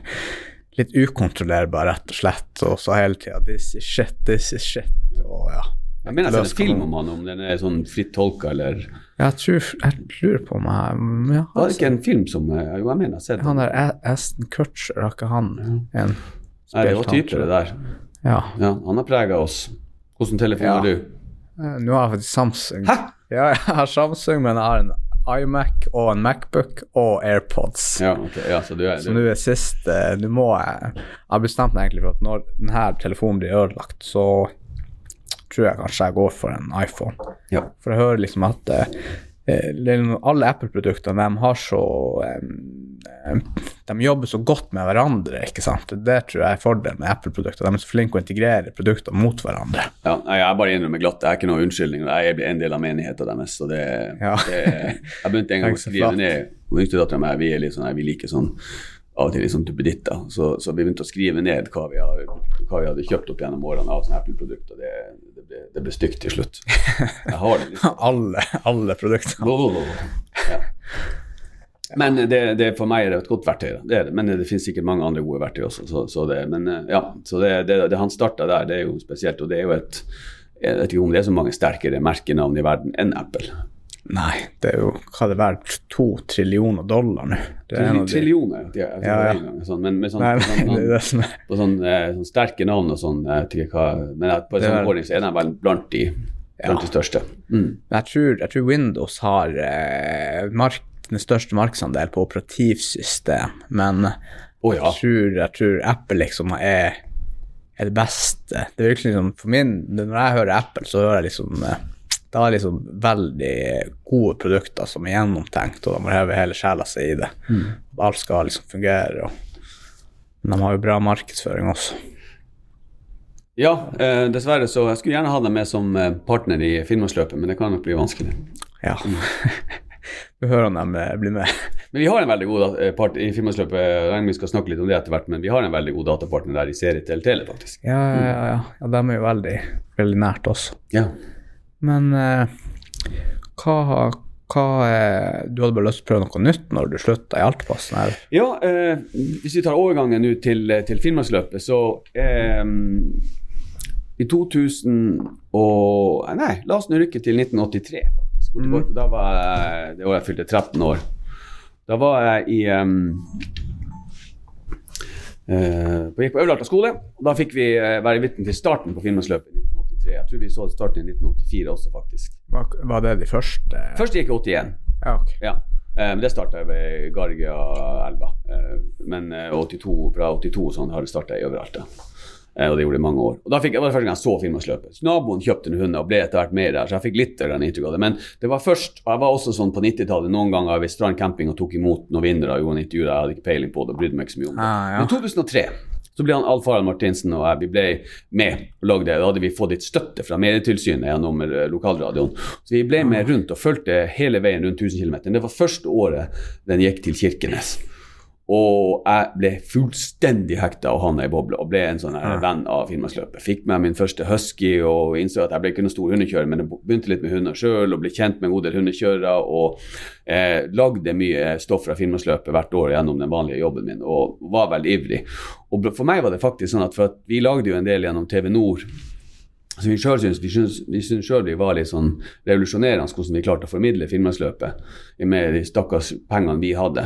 Speaker 1: litt ukontrollerbar, rett og slett, og sa hele tida 'this is shit, this is shit', og ja.
Speaker 2: Jeg mener jeg ser en film om han, om den er sånn fritt tolka, eller
Speaker 1: Jeg tror Jeg lurer på om jeg ja,
Speaker 2: Var det ikke en film som eh, Jo, jeg mener jeg har sett den.
Speaker 1: Han der Aston Kutcher, har ikke han en
Speaker 2: Nei, det var typer, det der.
Speaker 1: Ja.
Speaker 2: ja han har prega oss. Hvilken telefon
Speaker 1: Ja.
Speaker 2: har du?
Speaker 1: Eh, Nå har jeg faktisk Samsung.
Speaker 2: Hæ?
Speaker 1: Ja, jeg har Samsung, men jeg har en iMac og en Macbook og AirPods.
Speaker 2: Ja, okay. Ja, så du er,
Speaker 1: Så nå er sist eh, Nå må jeg Jeg har bestemt meg egentlig for at når denne telefonen blir ødelagt, så tror jeg kanskje jeg går for en iPhone.
Speaker 2: ja.
Speaker 1: For jeg hører liksom at eh, alle Apple-produktene de har så eh, eh, De jobber så godt med hverandre, ikke sant. Det tror jeg er fordelen med Apple-produkter. De er så flinke å integrere produkter mot hverandre.
Speaker 2: ja. Jeg bare innrømmer glatt, det er ikke noen unnskyldning. Jeg er en del av menigheten deres. Så det,
Speaker 1: Ja.
Speaker 2: det Jeg begynte en gang å skrive ned Hun yngste dattera mi vi er litt sånn, vi liker sånn av og til liksom duppeditter. Så, så vi begynte å skrive ned hva vi, har, hva vi hadde kjøpt opp gjennom årene av sånne Apple-produkter. Det, ble, det ble stygt til slutt. Jeg har det liksom.
Speaker 1: Alle, alle produktene.
Speaker 2: Ja. Men det, det for meg er det et godt verktøy. Det det. Men det finnes sikkert mange andre gode verktøy også. Så, så det, men eh, ja, så det, det, det han starta der, det er jo spesielt. Og det er jo et Jeg vet ikke om det er så mange sterkere merkenavn i verden enn Apple.
Speaker 1: Nei, det er jo hva det er verdt to trillioner dollar nå. Det er en de-
Speaker 2: Ja,
Speaker 1: Ja,
Speaker 2: gang, sånn, men med sånn,
Speaker 1: Nei,
Speaker 2: sånn,
Speaker 1: det er det som
Speaker 2: på sånn, eh, sånn sterke navn og sånn, jeg vet ikke hva Men at på en sånn ordning så er de vel blant de, blant de største. Mm.
Speaker 1: Jeg tror, jeg tror Windows har eh, mark, den største markedsandel på operativsystem, men
Speaker 2: oh, ja.
Speaker 1: jeg, tror, jeg tror Apple liksom er, er det beste. Det er virkelig liksom, for min, Når jeg hører Apple, så hører jeg liksom eh, Da er liksom veldig gode produkter som er gjennomtenkt, og de har hevet hele sjela si i det. Alt skal liksom fungere. Og, men de har jo bra markedsføring også.
Speaker 2: Ja, eh, dessverre så Jeg skulle gjerne ha dem med som eh, partner i Finnmarksløpet, men det kan nok bli vanskelig.
Speaker 1: Ja. Vi hører om de eh, blir med.
Speaker 2: Men vi har en veldig god eh, part i Finnmarksløpet. Vi skal snakke litt om det etter hvert, men vi har en veldig god datapartner der i Seritel Tele, faktisk.
Speaker 1: Ja, ja, ja, ja. ja de er jo veldig, veldig nært oss.
Speaker 2: Ja.
Speaker 1: Men eh, hva, hva eh, Du hadde bare lyst til å prøve noe nytt når du slutta i Altepassen? her?
Speaker 2: Ja, eh, hvis vi tar overgangen nå til, til Finnmarksløpet, så eh, I 2000 og Nei, la oss nå rykke til 1983, faktisk. Hvor Da var jeg, det året jeg fylte 13 år. Da var jeg i um, eh, på- Gikk på Øveralta skole. og Da fikk vi eh, være vitne til starten på Finnmarksløpet 1983. Jeg tror vi så starten i 1984 også, faktisk.
Speaker 1: Var, var det de første?
Speaker 2: Først gikk jeg 81.
Speaker 1: Ja, ok.
Speaker 2: Ja, eh, men det starta ved Gargia-elva. Eh, men eh, 82, fra 82 og sånn har det starta overalt. da. Eh, og det gjorde det i mange år. Og da fikk, Det var det første gang jeg så Finnmarksløpet. Naboen kjøpte en hund og ble etter hvert med der, så jeg fikk litt av den inntrykk av det. Men det var først, og jeg var også sånn på 90-tallet noen ganger ved Strand camping og tok imot noen vinnere og gjorde en intervju. Jeg hadde ikke peiling på det og brydde meg ikke så mye om det.
Speaker 1: Ah, ja.
Speaker 2: Men 2003 så ble han Alf Harald Martinsen og jeg vi ble med og lagde Da hadde vi fått litt støtte fra Medietilsynet gjennom eh, lokalradioen. Så vi ble med rundt og fulgte hele veien rundt 1000 km. Det var første året den gikk til Kirkenes. Og jeg ble fullstendig hekta og havna i bobla og ble en sånn ja. venn av Finnmarksløpet. Fikk meg min første husky og innså at jeg ble ikke noen stor hundekjører, men jeg begynte litt med hunder sjøl og ble kjent med en god del hundekjørere. Og eh, lagde mye stoff fra Finnmarksløpet hvert år gjennom den vanlige jobben min og var veldig ivrig. Og for meg var det faktisk sånn at at vi lagde jo en del gjennom TV Nord så vi selv syns, vi synes, vi synes selv vi var litt sånn revolusjonerende hvordan vi klarte å formidle Finnmarksløpet med de stakkars pengene vi hadde.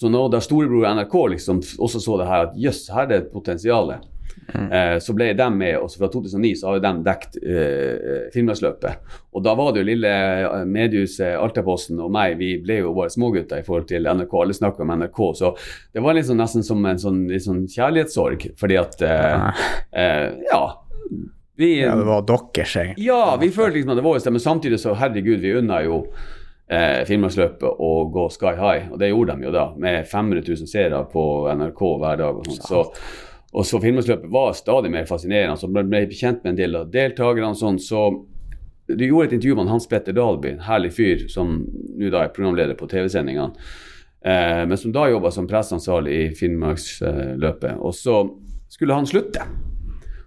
Speaker 2: Så nå da storebror NRK liksom også så det her at jøss, her er det et potensial, eh, så ble de med. Og fra 2009 så har jo de dekt eh, Finnmarksløpet. Og da var det jo lille eh, mediehuset Altaposten og meg, vi ble jo bare smågutter i forhold til NRK. Alle snakka om NRK. Så det var liksom nesten som en sånn, sånn kjærlighetssorg, fordi at eh, eh, Ja. Vi,
Speaker 1: Ja, det var deres, egentlig.
Speaker 2: ja, vi følte liksom at det var vår, men samtidig så herregud, vi unna jo eh, Finnmarksløpet og gå sky high, og det gjorde de jo da, med 500 000 seere på NRK hver dag. og sånt. Så, og så Finnmarksløpet var stadig mer fascinerende. Så ble jeg kjent med en del av deltakerne. Sånn, så du gjorde et intervju med Hans Petter Dalby, en herlig fyr som nå da er programleder på TV-sendingene. Eh, men som da jobba som presseansvarlig i Finnmarksløpet. Og så skulle han slutte.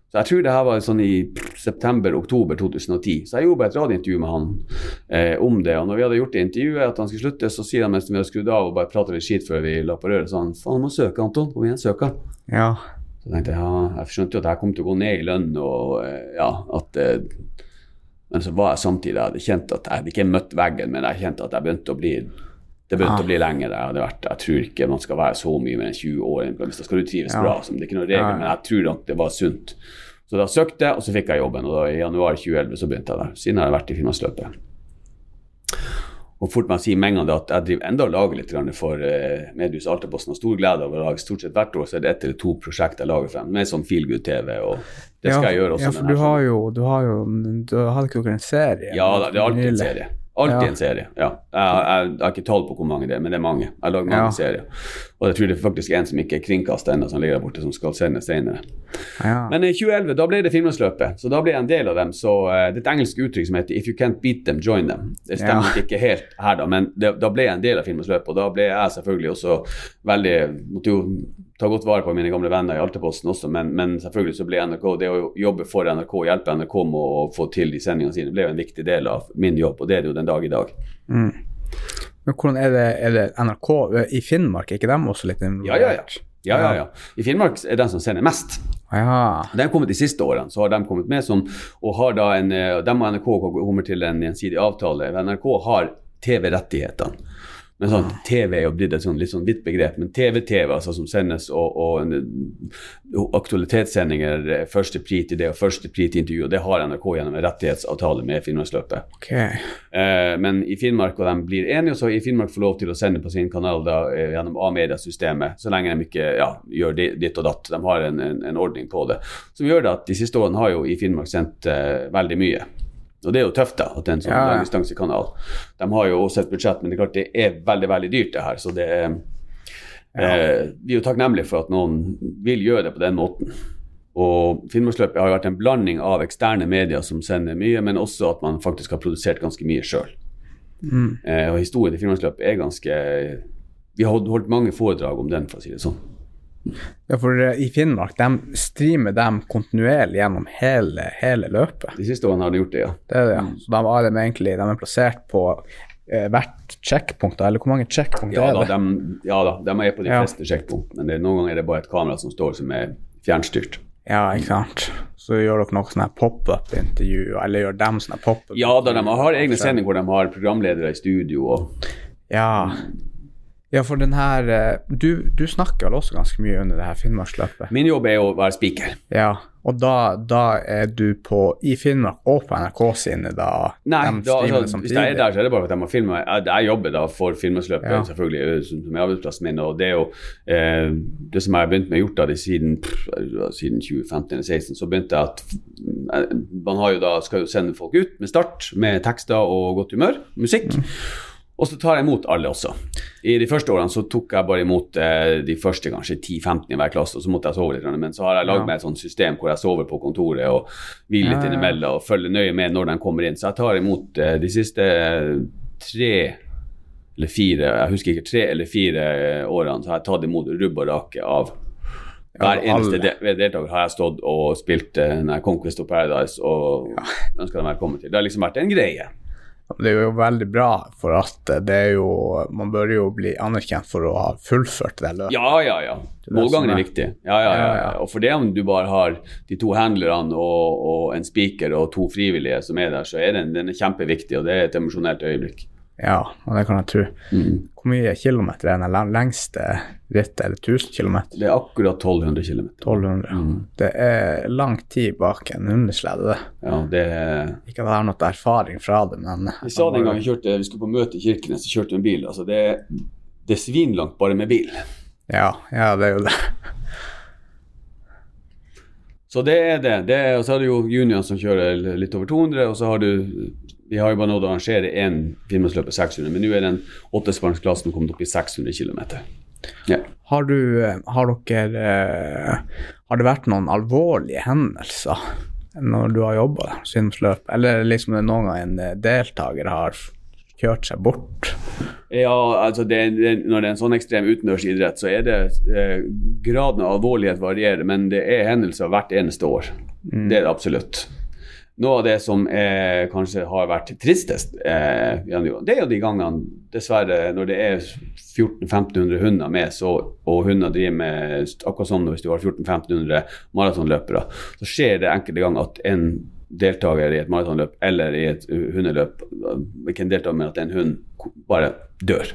Speaker 2: Så jeg tror det her var sånn i september-oktober 2010. Så jeg gjorde bare et radiointervju med han eh, om det. Og når vi hadde gjort det intervjuet, at han skulle slutte, så sier han mens vi hadde skrudd av og bare prater litt skit før vi la på røret, så han faen, må søke, Anton. Kom igjen, søk.
Speaker 1: Ja.
Speaker 2: Så tenkte jeg ja, jeg skjønte jo at jeg kom til å gå ned i lønn, og eh, ja, at eh, Men så var jeg samtidig Jeg hadde kjent at jeg hadde ikke møtt veggen, men jeg kjente at jeg begynte å bli det begynte ja. å bli lenger. Jeg hadde vært, jeg tror ikke man skal være så mye mer enn 20 år. Hvis da skal du trives ja. bra. Som det er ikke noen regel, ja, ja. men jeg tror nok det var sunt. Så da søkte jeg, og så fikk jeg jobben. Og da i januar 2011 så begynte jeg der. Siden har jeg vært i Finnmarksløpet. Og fort med å si med en gang at jeg driver enda og lager litt for uh, Medius Altaposten. Har stor glede av å lage stort sett hvert år så er det ett eller to prosjekter jeg lager frem. Med sånn Feel Good-TV. og det skal jeg gjøre også.
Speaker 1: Ja, for du har jo, du har jo du hadde ikke dere en serie?
Speaker 2: Ja, det er alltid en serie. Alltid ja. en serie. ja. Jeg, jeg, jeg, har ikke tall på hvor mange det er, men det er mange. Jeg lagd mange ja. serier. Og jeg tror det er faktisk en som ikke er kringkasta ennå, som ligger der borte, som skal sendes senere. Ja. Men i 2011 da ble det Finnmarksløpet, så da ble jeg en del av dem. Så uh, Det er et engelsk uttrykk som heter 'if you can't beat them, join them'. Det stemmer ikke helt her, da, men det, da ble jeg en del av Finnmarksløpet. Og da ble jeg selvfølgelig også veldig måtte jo ta godt vare på mine gamle venner i Alteposten også, men, men, selvfølgelig så ble NRK det å jobbe for NRK, hjelpe NRK med å få til de sendingene sine, ble jo en viktig del av min jobb, og det er det jo den dag i dag.
Speaker 1: Mm. Men hvordan er det, er det NRK i Finnmark, er ikke dem også litt
Speaker 2: involvert? Ja, ja, ja. Ja, ja, ja. I Finnmark er den som sender mest.
Speaker 1: Ja.
Speaker 2: De har kommet de siste årene, så har de kommet med som og har da en, De og NRK kommer til en gjensidig avtale. NRK har TV-rettighetene. Men sånn, TV er jo blitt et sånn, litt sånn vidt begrep. Men TV-TV altså, som sendes, og, og, og aktualitetssendinger, eh, første pri til det og første pri til intervju, og det har NRK gjennom en rettighetsavtale med Finnmarksløpet.
Speaker 1: Okay.
Speaker 2: Eh, men i Finnmark, og de blir enige, og så i Finnmark får lov til å sende på sin kanal da, eh, gjennom A-media-systemet, så lenge de ikke ja, gjør ditt og datt. De har en, en, en, ordning på det. Som gjør det at de siste årene har jo i Finnmark sendt eh, veldig mye. Og det er jo tøft, da, at det er en sånn ja. langdistansekanal. De har jo også et budsjett, men det er klart det er veldig, veldig dyrt, det her. Så det er ja. eh, Vi er jo takknemlige for at noen vil gjøre det på den måten. Og Finnmarksløpet har jo vært en blanding av eksterne medier som sender mye, men også at man faktisk har produsert ganske mye sjøl. Mm. Eh, og historien til Finnmarksløpet er ganske Vi har holdt mange foredrag om den, for å si det sånn.
Speaker 1: Ja, for eh, i Finnmark de streamer dem kontinuerlig gjennom hele, hele løpet.
Speaker 2: De siste årene har de gjort det, ja.
Speaker 1: Det er det, ja. Så de, er de egentlig, de er plassert på eh, hvert checkpunkt, eller hvor mange checkpunkt
Speaker 2: ja,
Speaker 1: er
Speaker 2: det? Da, de, ja da, de er på de ja. fleste checkpunkt, men det, noen ganger er det bare et kamera som står som er fjernstyrt.
Speaker 1: Ja, ikke sant. Så gjør dere noe sånn pop-up-intervju, eller gjør dem sånne pop-up?
Speaker 2: Ja, da de har egne sendinger hvor de har programledere i studio og
Speaker 1: Ja. Ja, for den her eh, du, du, snakker vel også ganske mye under det her Finnmarksløpet?
Speaker 2: Min jobb er å være speaker.
Speaker 1: Ja, og da, da er du på i Finnmark og på NRK sine da?
Speaker 2: Nei, da, altså, hvis jeg er der, så er det bare at jeg må filme. Jeg, jeg jobber da for Finnmarksløpet, ja. selvfølgelig, eh, som er arbeidsplassen min. Og det er jo eh, det som jeg har begynt med gjøre da, det siden, siden 2015-2016, så begynte jeg at eh, man har jo da, skal jo sende folk ut med start, med tekster og godt humør, musikk. Mm. Og så tar jeg imot alle også. I de første årene så tok jeg bare imot eh, de første kanskje 10-15 i hver klasse, og så måtte jeg sove litt. Men så har jeg lagd ja. meg et sånt system hvor jeg sover på kontoret og hviler litt ja, ja. innimellom og følger nøye med når de kommer inn. Så jeg tar imot eh, de siste tre eller fire, jeg husker ikke, tre eller fire årene så har jeg tatt imot rubb og rake av hver eneste deltaker har jeg stått og spilt uh, Conquest of Paradise og ja. ønska dem velkommen til. Det har liksom vært en greie.
Speaker 1: Det er jo veldig bra, for at det er jo Man bør jo bli anerkjent for å ha fullført det løpet.
Speaker 2: Ja, ja, ja. Målgangen er viktig. Ja, ja, ja, ja. Og for det om du bare har de to handlerne og, og, en speaker og to frivillige som er der, så er den, den er kjempeviktig, og det er et emosjonelt øyeblikk.
Speaker 1: Ja, og det kan jeg tro. Mm. Hvor mye kilometer er den lengste rittet? Eller 1000 km?
Speaker 2: Det er akkurat 1200 km.
Speaker 1: 1200. Mm. Det er lang tid bak en hundeslede.
Speaker 2: Ja, det er...
Speaker 1: Ikke at jeg har noe erfaring fra det, men
Speaker 2: Vi sa det en gang vi, kjørte, vi skulle på møte i Kirkenes, så kjørte vi en bil. Altså, det, det er svinlangt bare med bil.
Speaker 1: Ja, ja, det er jo det.
Speaker 2: Så det er det. det er, og så har du jo junior som kjører litt over 200, og så har du Vi har jo bare nådd å arrangere én Finnmarksløpet 600, men nå er den åttespannsklassen kommet opp i 600 km.
Speaker 1: Ja. Har, du, har dere Har det vært noen alvorlige hendelser når du har jobba Finnmarksløp, eller liksom noen gang en deltaker har kjørt seg bort?
Speaker 2: Ja, altså det, det, Når det er en sånn ekstrem utendørsidrett, så er det eh, graden av alvorlighet varierer, men det er hendelser hvert eneste år. Mm. Det er det absolutt. Noe av det som er, kanskje har vært tristest, eh, det er jo de gangene, dessverre, når det er 1400-1500 hunder med, så, og hunder driver med akkurat som hvis du har 1400-1500 maratonløpere, så skjer det enkelte ganger at en deltaker i et maratonløp eller i et hundeløp ikke en deltaker, men at en hund bare dør.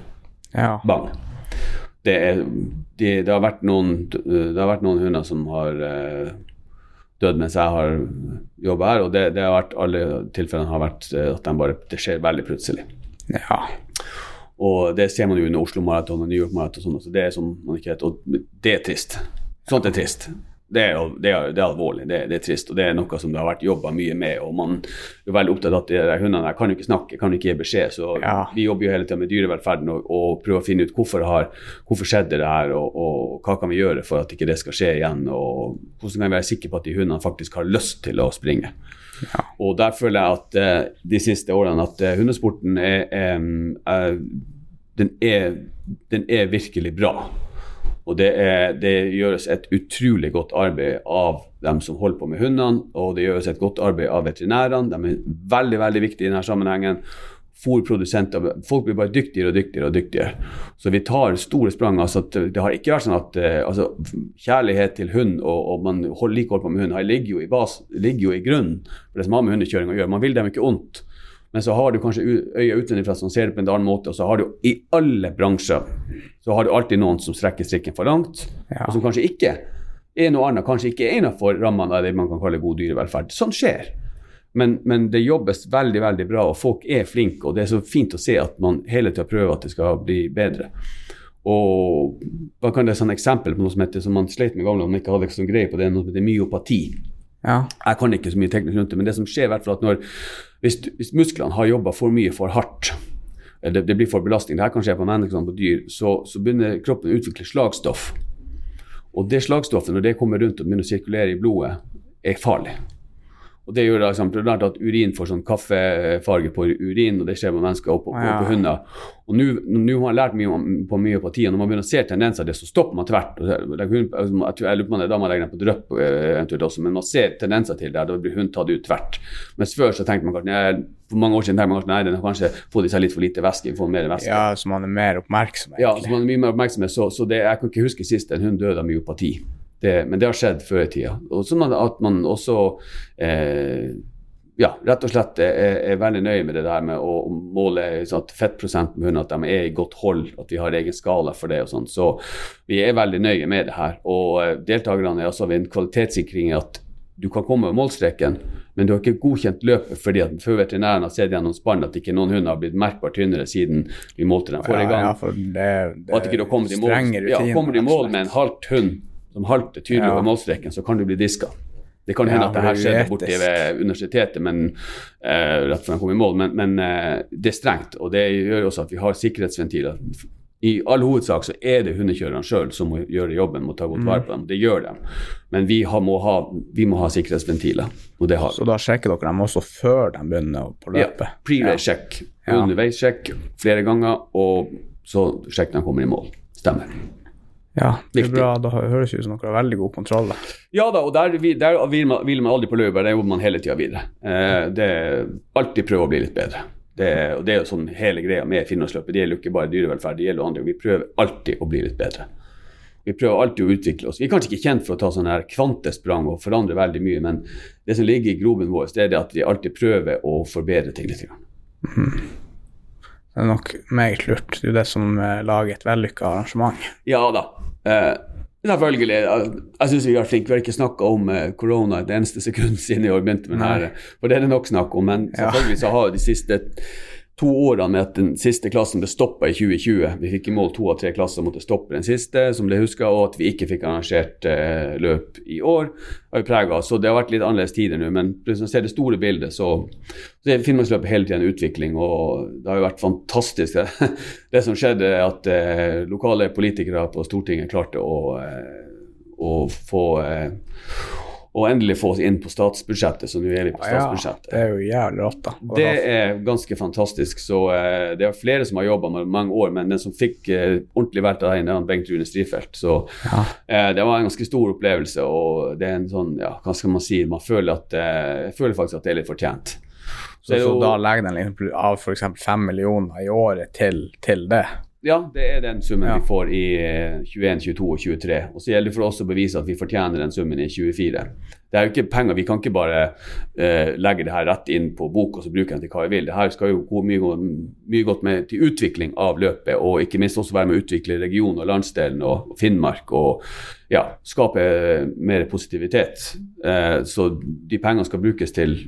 Speaker 1: Ja.
Speaker 2: Bang. Det, er, de, det, har vært noen, det har vært noen hunder som har uh, dødd mens jeg har jobba her, og det, det, har vært alle tilfellene har vært eh, at de bare, det skjer veldig plutselig.
Speaker 1: Ja.
Speaker 2: Og det ser man jo under Oslo Maraton og New York Maraton, og sånt, så det er som man ikke vet, og det er trist. Sånt er trist det er, det, er, det er, alvorlig, det, det, er trist, og det er noe som det har vært jobba mye med. og Man er veldig opptatt av at de hundene der kan jo ikke snakke, kan jo ikke gi beskjed. Så ja. vi jobber jo hele tida med dyrevelferden og, og, prøver å finne ut hvorfor, har, hvorfor skjedde det her, og, og, hva kan vi gjøre for at ikke det skal skje igjen. og Hvordan kan vi være sikre på at de hundene faktisk har lyst til å springe. Ja. Og Der føler jeg at uh, de siste årene at uh, hundesporten er, um, uh, den er, den er virkelig bra. Og det, er, det, gjøres et utrolig godt arbeid av dem som holder på med hundene, og det gjøres et godt arbeid av veterinærene. De er veldig veldig viktige i denne sammenhengen. Fôrprodusenter Folk blir bare dyktigere og dyktigere. og dyktigere. Så vi tar store sprang. altså Det har ikke vært sånn at eh, altså, Kjærlighet til hund og, og man holder like holder på med hund ligger jo i, bas, ligger jo i grunnen for det som har med hundekjøring å gjøre. Man vil dem ikke ondt. Men så har du kanskje øya utenfra som ser det på en annen måte, og så har du i alle bransjer så har du alltid noen som strekker strikken for langt, ja. og som kanskje ikke er noe annet, kanskje ikke er innenfor rammene av det man kan kalle god dyrevelferd. Sånn skjer. Men, men, det jobbes veldig veldig bra, og folk er flinke. Og det er så fint å se at man hele tida prøver at det skal bli bedre. Og hva kan det være et eksempel på noe som heter, som man sleit med gamle, om man ikke hadde sånn greie på det, noe som heter myopati.
Speaker 1: Ja.
Speaker 2: Jeg kan ikke så mye teknisk rundt det, men det som skjer, i hvert fall at når, hvis, hvis musklene har jobba for mye for hardt, det, det, blir for belastning, det her kan skje på mennesker på dyr, så, så, begynner kroppen å utvikle slagstoff. Og det slagstoffet, når det kommer rundt og begynner å sirkulere i blodet, er farlig. Og Det gjør liksom, blant at urin får sånn kaffefarge på urin, og det skjer med mennesker og på, ja. på, hunder. Og Nå har man lært mye om, på mye på tida, når man begynner å se tendenser det, så stopper man tvert. Jeg lurer på om det da man legger den på drypp eh, eventuelt også, men man ser tendenser til det, da blir hund tatt ut tvert. Mens før så tenkte man kanskje for mange år siden tenkte man kanskje nei, den har kanskje fått i seg litt for lite væske. får mer væske.
Speaker 1: Ja, så man er mer oppmerksom.
Speaker 2: Egentlig. Ja, så man er mye mer oppmerksom. Så, så det, jeg kan ikke huske sist en hund døde av myopati. Det, men det har skjedd før i tida. Og sånn at man også eh, ja, rett og slett er, er, veldig nøye med det der med å måle sånn fettprosenten med hunder, at de er i godt hold, at vi har egen skala for det og sånn. Så vi er veldig nøye med det her. Og eh, deltakerne er også ved en kvalitetssikring at du kan komme over målstreken, men du har ikke godkjent løpet fordi at før veterinæren har sett gjennom spann at ikke noen hunder har blitt merkbart tynnere siden vi målte dem forrige gang.
Speaker 1: Ja, ja, for det, det
Speaker 2: og at ikke du har kommet i mål, ja, kommer i mål med en halvt hund som halter tydelig over målstreken, så kan du bli diska. Det kan hende ja, at det her skjedde borti ved universitetet men, eh, rett før de kom i mål, men, men eh, det er strengt. Og det gjør også at vi har sikkerhetsventiler. I all hovedsak så er det hundekjørerne sjøl som må gjøre jobben, må ta godt vare på dem. Det gjør de. Men vi, har, må, ha, vi må ha sikkerhetsventiler, og det har vi.
Speaker 1: Så da sjekker dere dem også før de begynner på løpet?
Speaker 2: Ja. Pre-race-sjekk. Ja. Underveissjekk flere ganger, og så sjekker de kommer i mål. Stemmer.
Speaker 1: Ja, det er bra. Da høres ut som dere har veldig god kontroll.
Speaker 2: Ja da, og der, der vil, man, vil, man, aldri på løpet, der jobber man hele tida videre. Eh, det Alltid prøve å bli litt bedre. Det, og det er jo sånn hele greia med Finnmarksløpet. Det gjelder jo ikke bare dyrevelferd, det gjelder andre. Vi prøver alltid å bli litt bedre. Vi prøver alltid å utvikle oss. Vi er kanskje ikke kjent for å ta sånne her kvantesprang og forandre veldig mye, men det som ligger i groben vår, det er det at vi alltid prøver å forbedre ting litt. Mm.
Speaker 1: Det er nok meget lurt. Det er jo det som eh, lager et vellykka arrangement.
Speaker 2: Ja da. Eh, selvfølgelig. Jeg syns vi har flink. Vi har ikke snakka om eh, korona et eneste sekund siden i år begynte med det her. For det er det nok snakk om. Men selvfølgelig så har de siste to årene med at den siste klassen ble stoppa i 2020. Vi fikk i mål to av tre klasser måtte stoppe den siste, som ble huska, og at vi ikke fikk arrangert eh, løp i år. har vi preget. Så det har vært litt annerledes tider nå, men hvis man ser det store bildet, så, så er Finnmarksløpet hele tiden en utvikling, og det har jo vært fantastisk. Det, det som skjedde, at eh, lokale politikere på Stortinget klarte å, eh, å få eh, og endelig få oss inn på statsbudsjettet, så nå er vi på statsbudsjettet.
Speaker 1: Ja, det er jo jævlig rått, da.
Speaker 2: Det er ganske fantastisk. Så uh, det er flere som har jobba med mange år, men den som fikk uh, ordentlig valgt av deg, er Bengt Rune Strifeldt. Så ja. uh, det var en ganske stor opplevelse, og det er en sånn, ja, hva skal man si, man føler at Jeg føler faktisk at det er litt fortjent.
Speaker 1: Så, så, så da legger den av f.eks. fem millioner i året til, til det?
Speaker 2: Ja, det er den summen ja. vi får i 21, 22 og 23. Og så gjelder det for oss å bevise at vi fortjener den summen i 24. Det er jo ikke penger, Vi kan ikke bare uh, legge det her rett inn på bok og så bruke den til hva vi vil. Det her skal jo gå mye, mye godt med til utvikling av løpet, og ikke minst også være med å utvikle regionen og landsdelen og Finnmark. og ja, skape mer positivitet. Uh, så de pengene skal brukes til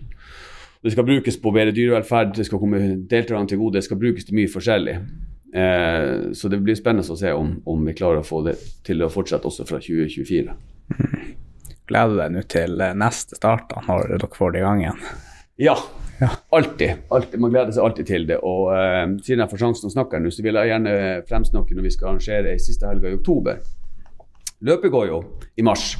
Speaker 2: det skal brukes på bedre dyrevelferd, det skal komme deltakerne til gode, det skal brukes til mye forskjellig. Eh, så det blir spennende å se om, om, vi klarer å få det til å fortsette også fra 2024. Mm.
Speaker 1: Gleder du deg nå til eh, neste start, da, når dere får det i gang igjen?
Speaker 2: Ja, ja. Alltid, alltid. Man gleder seg alltid til det. Og eh, siden jeg får sjansen å snakke nå, så vil jeg gjerne fremsnakke når vi skal arrangere ei siste helg i oktober. Løpet går jo i mars.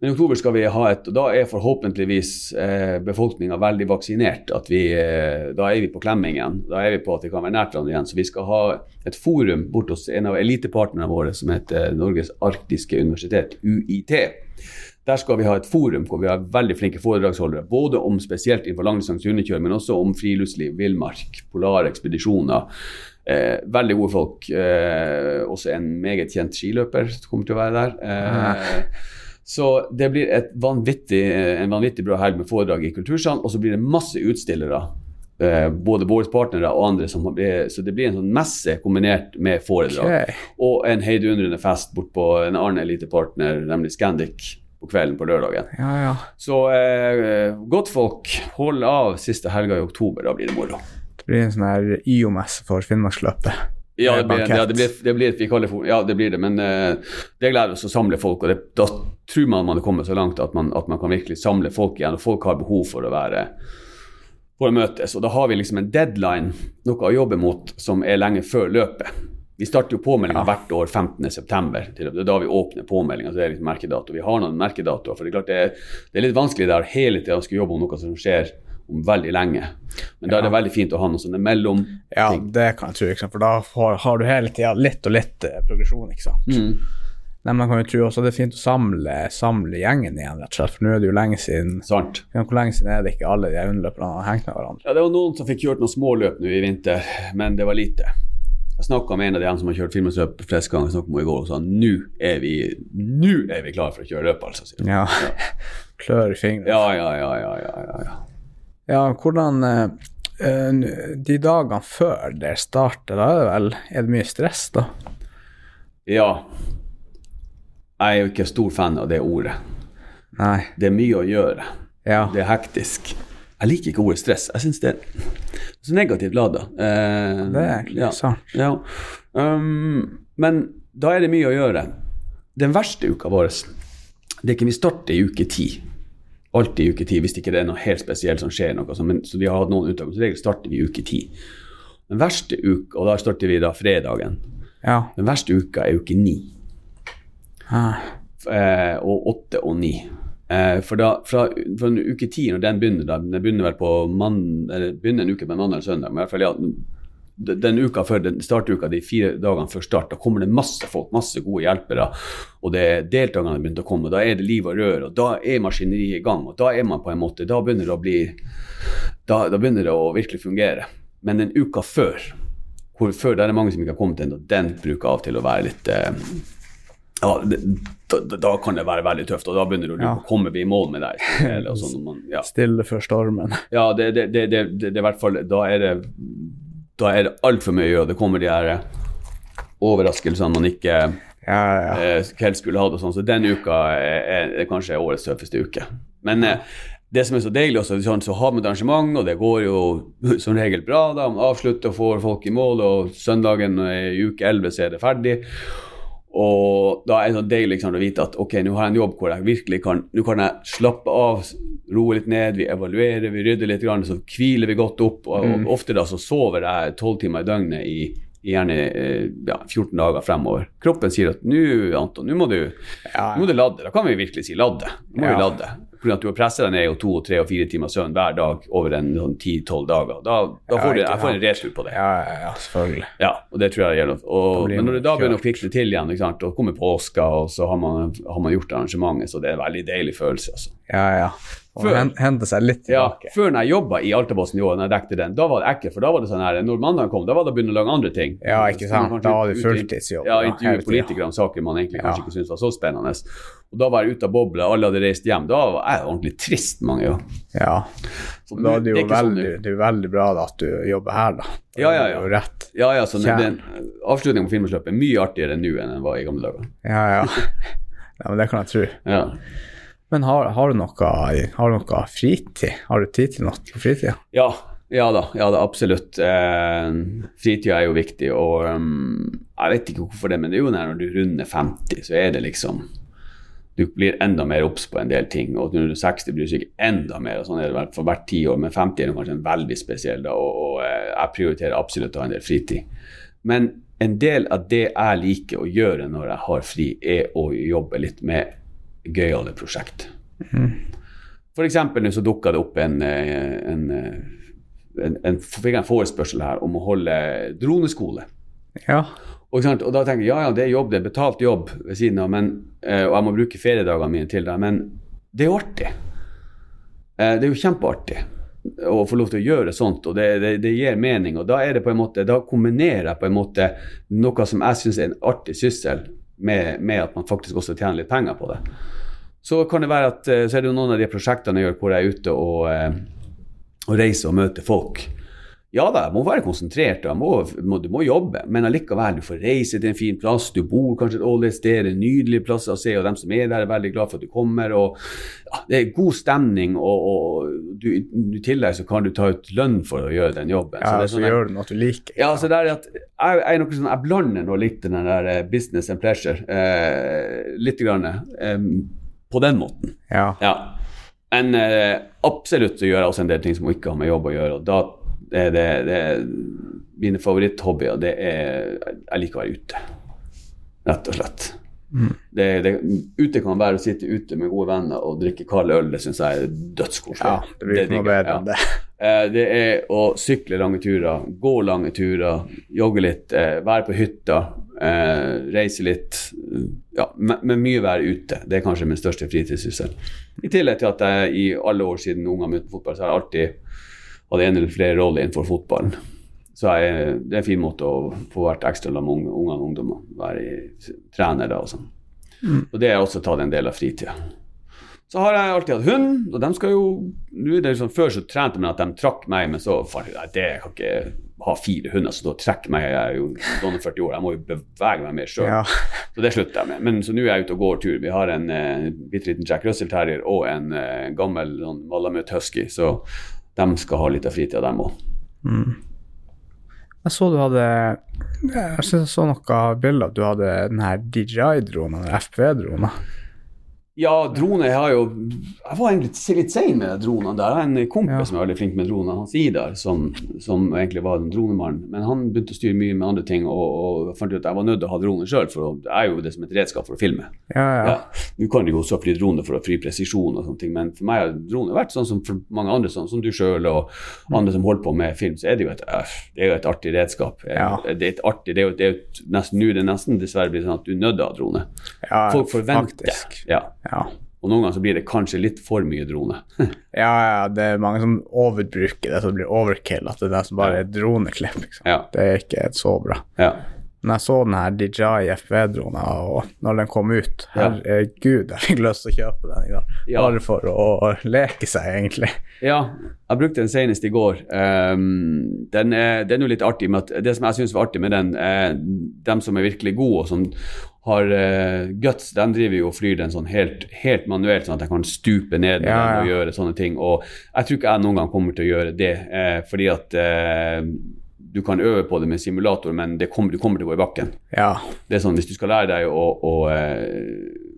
Speaker 2: Men i oktober skal vi ha et og Da er forhåpentligvis eh, befolkninga veldig vaksinert. at vi, eh, Da er vi på klemming igjen. Da er vi på at vi kan være nært hverandre igjen. Så vi skal ha et forum bort hos en av elitepartnerne våre som heter Norges arktiske universitet, UiT. Der skal vi ha et forum hvor vi har veldig flinke foredragsholdere. Både om spesielt innenfor langdistanse hundekjøring, men også om friluftsliv, villmark, polare ekspedisjoner. Eh, veldig gode folk. Eh, også en meget kjent skiløper kommer til å være der. Eh, så det blir vanvittig, en vanvittig bra helg med foredrag i Kultursalen. Og så blir det masse utstillere. Uh, både våre partnere og andre. Blir, så det blir en sånn messe kombinert med foredrag. Okay. Og en heidundrende fest bort på en annen elitepartner, nemlig Scandic, på kvelden på lørdagen.
Speaker 1: Ja, ja.
Speaker 2: Så eh, godt folk, hold av siste helga i oktober. Da blir det moro.
Speaker 1: Det blir en sånn her YO-messe for Finnmarksløpet.
Speaker 2: Ja, det blir, ja, det blir, det blir vi kaller for, ja, det blir det. Men uh, det gleder oss å samle folk. og det, Da tror man man er kommet så langt at man, at man, kan virkelig samle folk igjen. og Folk har behov for å være for å møtes. Og da har vi liksom en deadline, noe å jobbe mot, som er lenge før løpet. Vi starter jo påmeldinga ja. hvert år 15.9. Det er da vi åpner påmeldinga. Det er liksom merkedato. Vi har noen merkedatoer. For det er klart det er, det er litt vanskelig der hele tida å skulle jobbe om noe som skjer om veldig lenge. Men da er det veldig fint å ha noen sånne mellom
Speaker 1: Ja, det kan jeg tro, for da har, har du hele tida litt og litt eh, progresjon, ikke sant. Mm. Men man kan jo tro også det er fint å samle, samle gjengen igjen, rett og slett. For nå er det jo lenge siden
Speaker 2: Sant.
Speaker 1: Hvor lenge siden er det ikke alle de underløperne har hengt med hverandre?
Speaker 2: Ja, Det var noen som fikk kjørt noen småløp nå i vinter, men det var lite. Jeg snakka med en av de som har kjørt filmløp flest ganger, snakket med i går og sa nå er vi nå er vi klare for å kjøre løp, altså.
Speaker 1: Ja. Klør i fingrene.
Speaker 2: Ja, ja, ja, ja, ja, ja.
Speaker 1: Ja, hvordan uh, De dagene før det starter, da er det vel Er det mye stress, da?
Speaker 2: Ja. Jeg er jo ikke stor fan av det ordet.
Speaker 1: Nei.
Speaker 2: Det er mye å gjøre.
Speaker 1: Ja.
Speaker 2: Det er hektisk. Jeg liker ikke ordet stress. Jeg syns det er så negativt lada.
Speaker 1: Eh, det er egentlig ja, sant.
Speaker 2: Ja. Um, men da er det mye å gjøre. Den verste uka vår det er ikke vi starter i uke ti alltid i uke ti, hvis ikke det er noe helt spesielt som skjer. noe, men, så vi har hatt noen unntak. Som regel starter vi i uke ti. Den verste uka, og da starter vi da fredagen.
Speaker 1: Ja.
Speaker 2: Den verste uka er uke ni.
Speaker 1: Ah.
Speaker 2: Eh, og åtte og ni. Eh, for da, fra, fra uke ti, når den begynner, da, den begynner vel på mann, eller begynner en uke på mandag eller søndag, men i hvert fall ja, den uka før den startuka, de fire dagene før start, da kommer det masse folk, masse gode hjelpere. Og det er deltakerne har begynt å komme, da er det liv og rør, og da er maskineriet i gang. Og da er man på en måte Da begynner det å bli Da, da begynner det å virkelig fungere. Men den uka før, hvor før der er mange som ikke har kommet ennå, den bruker av til å være litt eh, ja, det, da, da, kan det være veldig tøft, og da begynner du å ja. kommer vi i mål med det. Sånn, ja.
Speaker 1: Stille før stormen.
Speaker 2: Ja, det, det, det, det, det, i hvert fall Da er det da er det altfor mye gjøre. Det kommer de her overraskelsene man ikke ja,
Speaker 1: ja.
Speaker 2: Eh, helst skulle hatt. og sånn, Så den uka er, er, er kanskje årets tøffeste uke. Men eh, det som er så deilig også, sånn, så har man et arrangement, og det går jo som regel bra. da, Man avslutter og får folk i mål, og søndagen i uke 11 så er det ferdig. Og da er det så deilig liksom, å vite at ok, nå har jeg en jobb hvor jeg virkelig kan nå kan jeg slappe av, roe litt ned, vi evaluerer, vi rydder litt, så hviler vi godt opp. Og, og mm. ofte da så sover jeg tolv timer i døgnet i gjerne eh, ja, 14 dager fremover. Kroppen sier at nå, Anton, nå må du, ja. må du ladde. Da kan vi virkelig si ladde. Nå må ja. vi ladde. Fordi at du har presset deg ned i to, tre og fire timer søvn hver dag over en sånn ti-tolv dager. Da, da får du, jeg får en retur på det.
Speaker 1: Ja, ja, selvfølgelig.
Speaker 2: Ja, og det tror jeg gjelder. Og, men når du da begynner å kvikle til igjen, ikke sant? og kommer påska, og så har man, har man, gjort arrangementet, så det er en veldig deilig følelse. Altså.
Speaker 1: Ja, ja. Og før, hente seg litt tilbake.
Speaker 2: Ja, før når jeg jobba i Altabossen i år, når jeg dekte den, da var det ekkelt, for da var det sånn her Når mandagen kom, da var det å begynne å lage andre ting.
Speaker 1: Ja, ikke sant. Da var det fulltidsjobb.
Speaker 2: Ja, intervjue politikere om saker man egentlig kanskje ikke syntes var så spennende. Og da var jeg ute av bobla, alle hadde reist hjem. Da var jeg ordentlig trist mange ganger.
Speaker 1: Ja. Så da er det jo det veldig, sånn, det er veldig bra da, at du jobber her, da.
Speaker 2: Ja, ja, ja. Rett. ja, ja så den, avslutningen på filmsløpet er mye artigere nå enn den var i gamle dager.
Speaker 1: Ja, ja. ja men det kan jeg tro.
Speaker 2: Ja.
Speaker 1: Men har, har, du noe, har, du noe, fritid? Har du tid til noe på fritida?
Speaker 2: Ja, ja da, ja da absolutt. Eh, fritida er jo viktig, og um, jeg vet ikke hvorfor det, men det er jo når du runder 50, så er det liksom du blir enda mer obs på en del ting. Og når du er 60, blir du sikkert enda mer. og sånn er det for hvert tiår. Men 50 er kanskje en veldig spesiell, da, og, og, eh, jeg prioriterer absolutt å ha en del fritid. Men en del av det jeg liker å gjøre når jeg har fri, er å jobbe litt med gøyale prosjekt. Mm. F.eks. nå så dukka det opp en, eh, en, eh, en, en, en forespørsel her om å holde droneskole.
Speaker 1: Ja.
Speaker 2: Og, og, da tenker jeg ja, ja, det er jobb, det er betalt jobb ved siden av, men, eh, og jeg må bruke feriedagene mine til det, men det er jo artig. Det er jo kjempeartig å få lov til å gjøre sånt, og det, det, det, gir mening. Og da er det på en måte, da kombinerer jeg på en måte noe som jeg syns er en artig syssel, med, med, at man faktisk også tjener litt penger på det. Så kan det være at eh, så er det jo noen av de prosjektene jeg gjør hvor jeg er ute og, og reiser og møter folk. Ja da, jeg må være konsentrert, og må, må, du må jobbe, men allikevel, du får reise til en fin plass, du bor kanskje et ålreit sted, en nydelig plass å se, og dem som er der, er veldig glad for at du kommer. og ja, Det er god stemning, og, og du, i tillegg så kan du ta ut lønn for å gjøre den jobben.
Speaker 1: Ja, så,
Speaker 2: så
Speaker 1: sånn, gjør du noe du liker.
Speaker 2: Ja, så det er at jeg, jeg, noe sånn, jeg blander nå litt den der eh, business and pleasure, eh, litt grann, eh, på den måten.
Speaker 1: Ja.
Speaker 2: ja. Men eh, absolutt så gjør jeg også en del ting som ikke har med jobb å gjøre. og da det, det, det, mine favoritthobbyer, det er Jeg liker å være ute, rett og slett. Mm. Det, det, ute kan være å sitte ute med gode venner og drikke kald øl. Det syns jeg er dødskoselig.
Speaker 1: Ja, det blir ikke noe bedre enn det.
Speaker 2: Eh, det er å sykle lange turer, gå lange turer, jogge litt, eh, være på hytta, eh, reise litt. Ja, men mye være ute. Det er kanskje min største fritidssyssel. I tillegg til at jeg i alle år siden ungene begynte på fotball, så har jeg alltid hadde en eller flere roller innenfor fotballen. Så jeg, det er en fin måte å få vært ekstra sammen med ungene og ungdommer. Være trener da og sånn. Mm. Og det har også tatt en del av fritida. Så har jeg alltid hatt hund, og de skal jo nå er det sånn, Før så trente man at de trakk meg, men så fant jeg jeg kan ikke ha fire hunder som trekker meg. Jeg er jo 40 år, jeg må jo bevege meg mer sjøl. Ja. Så det slutter jeg med. Men så nå er jeg ute og går tur. Vi har en uh, bitte liten Jack Russell Terrier og en uh, gammel sånn, Malamut Husky. Så de skal ha litt av fritida, dem òg.
Speaker 1: Mm. Jeg så du hadde Jeg synes jeg så noen bilder at du hadde den her DJI-dronen, FPV-dronen.
Speaker 2: Ja, drone har jo Jeg var egentlig litt sein med dronene der. Jeg har en kompis ja. som er veldig flink med droner, Hans Idar, som, som egentlig var en dronemann. Men han begynte å styre mye med andre ting, og, og fant ut at jeg var nødt til å ha drone sjøl, for det er jo det som et redskap for å filme.
Speaker 1: Ja, ja.
Speaker 2: Du kan jo også fly drone for å fly presisjon og sånne ting, men for meg har drone vært sånn som for mange andre, sånn som du sjøl og andre som holder på med film, så er det jo et, det er jo et artig redskap. Det er et artig, det er jo, det er jo nesten, nå er det nesten dessverre blir sånn at du er nødt til å ha drone. Folk forventer.
Speaker 1: Faktisk. Ja. Ja.
Speaker 2: Og noen ganger så blir det kanskje litt for mye drone.
Speaker 1: ja, ja, det er mange som overbruker det, så det blir overkill. At det er det som bare er droneklipp. Liksom.
Speaker 2: Ja.
Speaker 1: Det er ikke så bra.
Speaker 2: Ja.
Speaker 1: når jeg så den her DJI FV-drona, og når den kom ut Herregud, jeg fikk lyst til å kjøpe den i dag. Bare for å, å, leke seg, egentlig.
Speaker 2: Ja, jeg brukte den senest i går. Um, den, er, den er jo litt artig, med at det som jeg syns var artig med den, er dem som er virkelig gode, og som har uh, guts, de driver jo og flyr den sånn helt, helt manuelt, sånn at jeg kan stupe ned ja, ja. og gjøre sånne ting. Og jeg tror ikke jeg noen gang kommer til å gjøre det, uh, fordi at uh, du kan øve på det med simulator, men kommer, du kommer til å gå i bakken.
Speaker 1: Ja.
Speaker 2: Det er sånn, Hvis du skal lære deg å, å uh,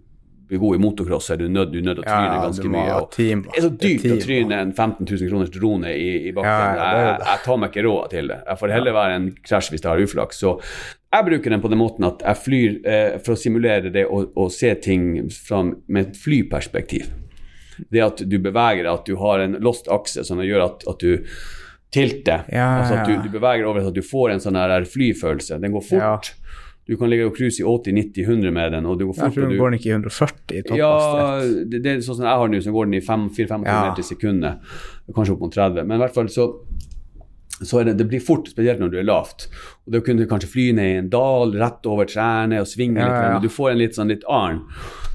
Speaker 2: bli god i motocross, så er du nødt til å tryne ja, ganske mye.
Speaker 1: Team,
Speaker 2: det er så dyrt å tryne en 15 000 kroners drone i, i bakken. Ja, det det. Jeg, jeg, tar meg ikke råd til det. Jeg får heller være en krasj hvis jeg har uflaks. Så jeg bruker den på den måten at jeg flyr eh, for å simulere det og, og se ting fra, med et flyperspektiv. Det at du beveger deg, at du har en lost akse som gjør at, at du tilter.
Speaker 1: Ja,
Speaker 2: altså at du, du, beveger over at du får en sånn her flyfølelse. Den går fort. Du kan ligge og cruise i 80-90-100 med den. og du går fort.
Speaker 1: Jeg tror den går ikke i 140 i
Speaker 2: Ja, det, det, er sånn som jeg har nå, så går den i 4-5 ja. km i sekundet. Kanskje opp mot 30. Men i hvert fall så, så det, det, blir fort, spesielt når du er lavt. Og Da kunne du kanskje fly ned i en dal, rett over trærne og svinge ja, litt. Ja. Du får en litt sånn litt arn.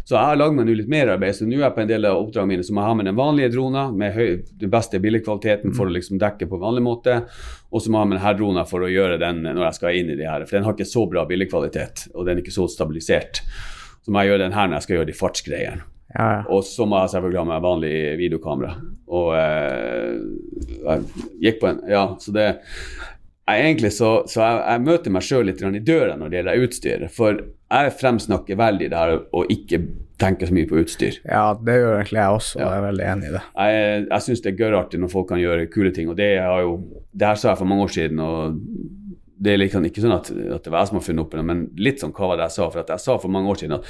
Speaker 2: Så jeg har lagd meg litt merarbeid. Så nå er jeg på en del av oppdragene mine så må jeg ha med den vanlige dronen, med høy, den beste billigkvaliteten for å liksom dekke på vanlig måte. Og så må jeg ha med denne dronen for å gjøre den når jeg skal inn i de her. For den har ikke så bra billigkvalitet, og den er ikke så stabilisert. Så må jeg gjøre den her når jeg skal gjøre de fartsgreiene.
Speaker 1: Ja, ja.
Speaker 2: Og så må jeg selvfølgelig ha med vanlig videokamera. Og eh, jeg gikk på en Ja, så det jeg, egentlig så, så jeg, jeg, møter meg sjøl litt i døra når det gjelder utstyr. For jeg fremsnakker veldig det her å ikke tenke så mye på utstyr.
Speaker 1: Ja, det gjør egentlig jeg også, ja. jeg er veldig enig i det.
Speaker 2: Jeg, jeg syns det er gørrartig når folk kan gjøre kule ting, og det, har jo, det her sa jeg for mange år siden. og det er liksom ikke sånn at, at, det var jeg som har funnet opp det, men litt sånn hva var det jeg sa. For jeg sa for mange år siden at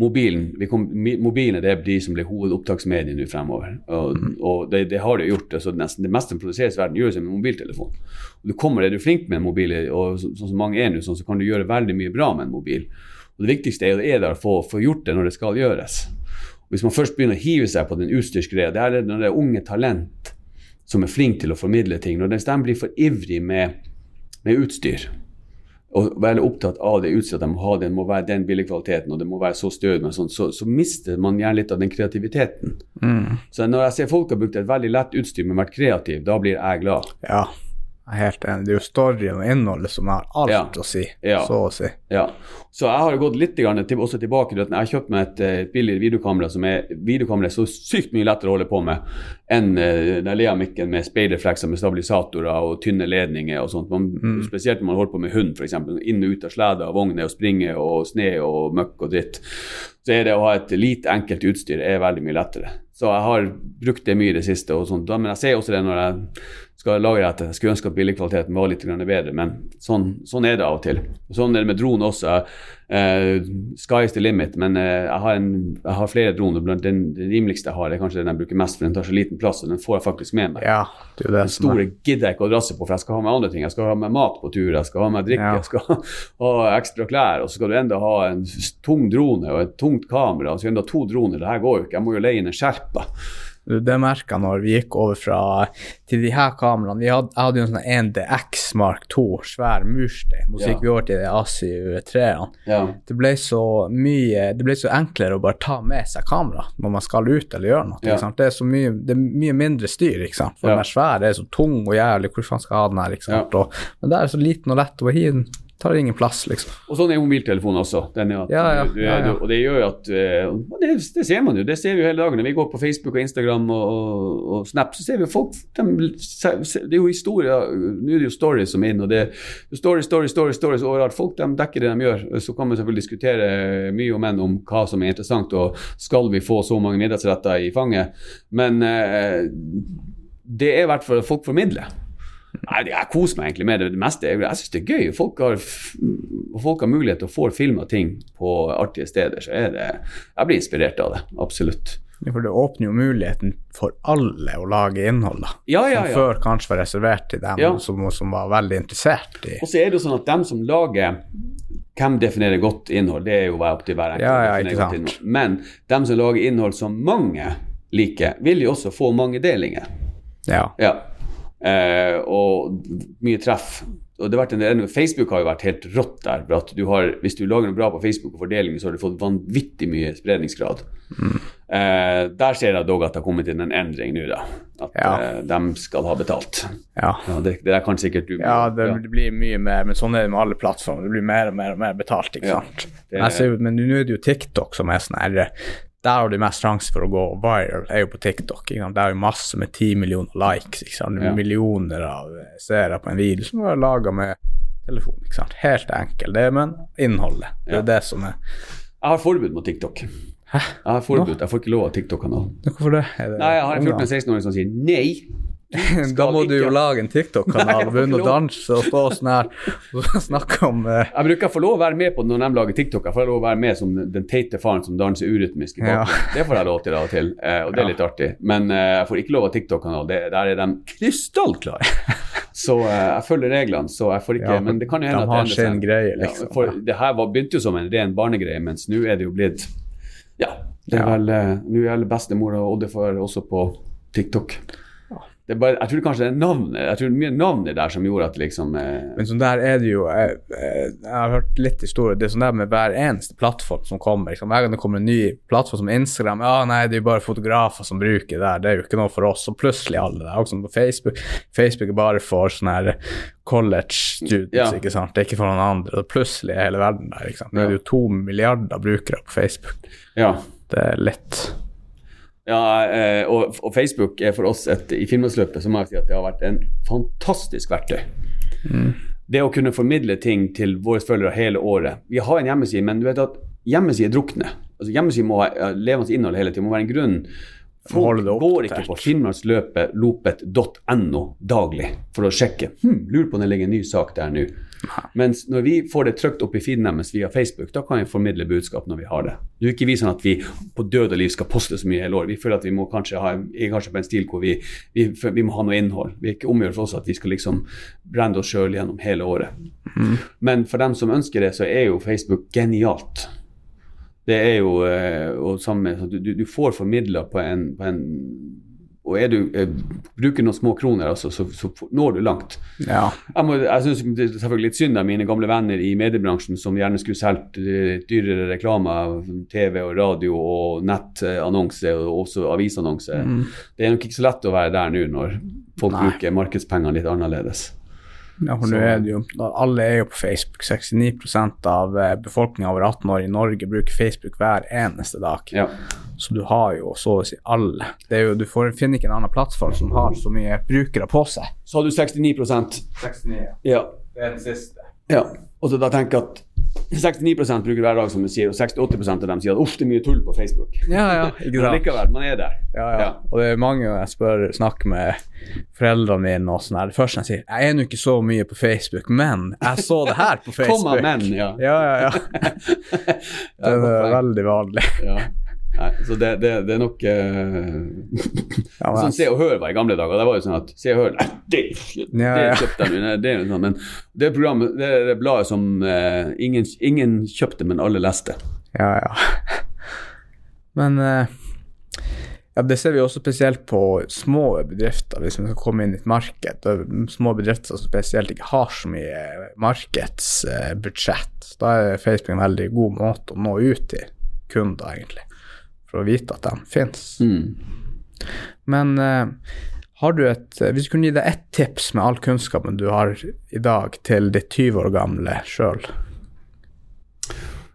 Speaker 2: mobilen, kom, mobilen er det de som blir hovedopptaksmedier nå fremover. Og, mm. og det, det, har det gjort. Altså det meste som produseres i verden, gjøres med mobiltelefon. Og du kommer, Er du flink med en mobil, og sånn som mange er nå, sånn, så kan du gjøre veldig mye bra med en mobil. Og Det viktigste er, er å få, få gjort det når det skal gjøres. Og hvis man først begynner å hive seg på den utstyrsgreia, det er når det er unge talent som er flinke til å formidle ting. Når de blir for ivrig med med utstyr. Og være opptatt av det utstyret, de må ha det må være den billigkvaliteten og det må være så stødig, så, så, så, mister man gjerne litt av den kreativiteten.
Speaker 1: Mm.
Speaker 2: Så når jeg ser folk har brukt et veldig lett utstyr, men vært kreativ, da blir jeg glad.
Speaker 1: Ja. Jeg er helt enig. Det er jo storyen og innholdet som har alt ja. å si,
Speaker 2: ja.
Speaker 1: så å si.
Speaker 2: Ja. Så jeg har gått litt til, også tilbake til at jeg har kjøpt meg et, et billigere videokamera som er videokamera er så sykt mye lettere å holde på med enn uh, den Lea-mikken med speiderflekser med stabilisatorer og tynne ledninger og sånt. Man, mm. Spesielt når man holder på med hund, f.eks. Inn og ut av sleder og vogner og springe og sne og møkk og dritt. Så er det å ha et lite, enkelt utstyr er veldig mye lettere. Så jeg har brukt det mye i det siste. og sånt. Men jeg ser også det når jeg skal lage dette. Jeg skulle ønske at billigkvaliteten var litt bedre, men sånn, sånn, er det av og til. Sånn er det med drone også. Uh, sky is the limit, men uh, jeg, har en, jeg, har flere droner. Blant den, den, rimeligste jeg har, er kanskje den jeg bruker mest, for den tar så liten plass, og den får jeg faktisk med meg.
Speaker 1: Ja, det det
Speaker 2: den store gidder jeg ikke å drasse på, for jeg skal ha med andre ting. Jeg skal ha med mat på tur, jeg skal ha med drikke, ja. jeg skal ha ekstra klær, og så skal du enda ha en tung drone og et tungt kamera, og så enda to droner. Det her går jo ikke, jeg må jo leie inn en Sherpa.
Speaker 1: Det merka når vi gikk over fra til de her kameraene. Vi hadde, jeg hadde jo en sånn 1DX Mark 2, svær murstein. Og så gikk vi over til de ASI 3-ene.
Speaker 2: Ja.
Speaker 1: Det ble så mye Det ble så enklere å bare ta med seg kamera når man skal ut eller gjøre noe. Ja. Det, er så mye, det er mye mindre styr, ikke sant. For ja. den er svær, det er så tung og jævlig, hvor faen skal jeg ha den her, ikke sant. Og, men det er så liten og lett å hive den tar ingen plass, liksom.
Speaker 2: Og sånn er mobiltelefonen også. At,
Speaker 1: ja, ja, du, ja,
Speaker 2: og det gjør jo at eh, det, det, ser man jo, det ser vi jo hele dagen. Når vi går på Facebook og Instagram og, og, og Snap, så ser vi jo folk de, Det er jo historier, nå er det jo stories som er inn, og det er stories, stories, stories, stories overalt. Folk de dekker det de gjør. Så kan man selvfølgelig diskutere mye om enn om hva som er interessant, og skal vi få så mange middagsretter i fanget. Men eh, det er i hvert fall folk formidler. Nei, Jeg koser meg egentlig med det, det meste. Jeg, jeg syns det er gøy. Folk har, folk har mulighet til å få filma ting på artige steder. så er det, Jeg blir inspirert av det. Absolutt.
Speaker 1: Ja, for det åpner jo muligheten for alle å lage innhold, da.
Speaker 2: Ja, ja,
Speaker 1: som før kanskje var reservert til dem som, som, var veldig interessert i
Speaker 2: Og så er det jo sånn at dem som lager hvem definerer godt innhold? Det er jo opp til hver
Speaker 1: enkelt.
Speaker 2: Men dem som lager innhold som mange liker, vil jo også få mange delinger.
Speaker 1: Ja.
Speaker 2: ja. Eh, og mye treff og det har vært en del, Facebook har jo vært helt rått der. du har, Hvis du lager noe bra på Facebook og fordeling, så har du fått vanvittig mye spredningsgrad. Mm. Eh, der ser jeg dog at det har kommet inn en endring nå, da. At ja. eh, de skal ha betalt.
Speaker 1: Ja.
Speaker 2: ja det, det, kan sikkert du
Speaker 1: Ja, det, det, blir mye mer, men sånn er det med alle plattformer. Det blir mer og mer og mer betalt, ikke sant. Ja, det, men nå er det jo TikTok som er sånn herre der har du mest sjanse for å gå viral, er jo på TikTok. Det er jo masse med ti millioner likes. Ja. Millioner av seere på en video som er laga med telefon. Helt enkelt. det, men innholdet. Det er det som er
Speaker 2: Jeg har forbud mot TikTok. Hæ? Jeg har forbud. Nå? Jeg får ikke lov av TikTok-kanalen.
Speaker 1: Hvorfor det? det
Speaker 2: Nei, Jeg har en 14-16-åring som sier nei
Speaker 1: da må du jo lage en TikTok-kanal, begynne å danse og stå sånn her og snakke om uh...
Speaker 2: Jeg bruker å få lov å være med på når de lager TikTok. Jeg får lov å være med som den teite faren som danser urytmisk. Ja. Det får jeg lov til av og til, uh, og det er litt artig. Men uh, jeg får ikke lov av TikTok-kanal. Der er de krystallklare. Så jeg følger reglene, så jeg får ikke ja, Men det kan jo hende
Speaker 1: at det seg. Greie, liksom.
Speaker 2: ja, for det her var, begynte jo som en ren barnegreie, mens nå er det jo blitt Ja. det er vel, Nå er bestemor og oldefar også på TikTok bare, jeg tror kanskje det er navnet jeg tror mye navnet der som gjorde at liksom eh...
Speaker 1: Men sånn der er det jo Jeg, jeg har hørt litt historier. Det er sånn der med hver eneste plattform som kommer. Liksom. Hver gang det kommer en ny plattform som Instagram Ja, nei, det er jo bare fotografer som bruker det der. Det er jo ikke noe for oss. Og plutselig alle der. Også på Facebook. Facebook er bare for sånne her college students, ja. ikke sant. Det er ikke for noen andre. Og plutselig er hele verden der. ikke sant. Nå er det jo to milliarder brukere på Facebook.
Speaker 2: Ja.
Speaker 1: Det er lett.
Speaker 2: Ja, eh, og, og, Facebook er for oss et, i Finnmarksløpet så må jeg si at det har vært en fantastisk verktøy. Mm. Det å kunne formidle ting til våre følgere hele året. Vi har en hjemmeside, men du vet at hjemmesider drukner. Altså, hjemmeside må ha levende innhold hele tiden. Må være en grunn. Folk går ikke på finnmarksløpet.no daglig for å sjekke. Hm, lurer på om det ligger en ny sak der nå. Mens når vi får det trykt opp i feeden deres via Facebook, da kan vi formidle budskap når vi har det. Det er ikke vi sånn at vi på død og liv skal poste så mye hele året. Vi føler at vi må kanskje ha kanskje på en stil hvor vi, vi, vi må ha noe innhold. Vi er ikke omgjort for oss at vi skal liksom brande oss sjøl gjennom hele året. Mm. Men for dem som ønsker det, så er jo Facebook genialt. Det er jo eh, og sammen, du, du får formidla på en, på en og er du, eh, bruker noen små kroner, altså, så, så, når du langt.
Speaker 1: Ja.
Speaker 2: Jeg, må, jeg syns det er selvfølgelig litt synd av mine gamle venner i mediebransjen som gjerne skulle solgt eh, dyrere reklame av TV og radio og nettannonse og også avisannonse. Mm. Det er nok ikke så lett å være der nå når folk Nei. bruker markedspengene litt annerledes.
Speaker 1: Ja, for nå er det jo, Alle er jo på Facebook. 69% av eh, befolkninga over 18 år i Norge bruker Facebook hver eneste dag.
Speaker 2: Ja.
Speaker 1: Så du har jo så å si alle. Det er jo, du får, finner ikke en annen plattform som har så mye brukere på seg.
Speaker 2: Så har du 69%
Speaker 1: 69, ja.
Speaker 2: ja.
Speaker 1: Det er den siste.
Speaker 2: Ja, og så da tenker jeg at 69% bruker hver dag, som du sier, og 68% av dem sier at uff, det er mye tull på Facebook.
Speaker 1: Ja, ja, ikke sant.
Speaker 2: likevel, man er der.
Speaker 1: Ja, ja, ja. Og det er mange jeg spør, snakker med foreldrene mine og sånn her. Det første jeg sier, jeg er nå ikke så mye på Facebook, men jeg så det her på Facebook.
Speaker 2: Kom av menn, ja.
Speaker 1: Ja, ja, ja. det er veldig vanlig.
Speaker 2: ja. Nei, så det, det, det, er nok uh, ja, Sånn Se og Hør var i gamle dager. Det var jo sånn at Se og Hør Det, det kjøpte de. Det, sånn, men det programmet, det er det bladet som uh, ingen, ingen, kjøpte, men alle leste.
Speaker 1: Ja, ja. Men uh, ja, det ser vi også spesielt på små bedrifter, hvis vi skal komme inn i et marked. Små bedrifter som spesielt ikke har så mye markedsbudsjett. Da er Facebook en veldig god måte å nå ut til kunder, egentlig for å vite at de fins.
Speaker 2: Mm.
Speaker 1: Men uh, har du et Hvis du kunne gi deg ett tips med all kunnskapen du har i dag, til ditt 20 år gamle sjøl?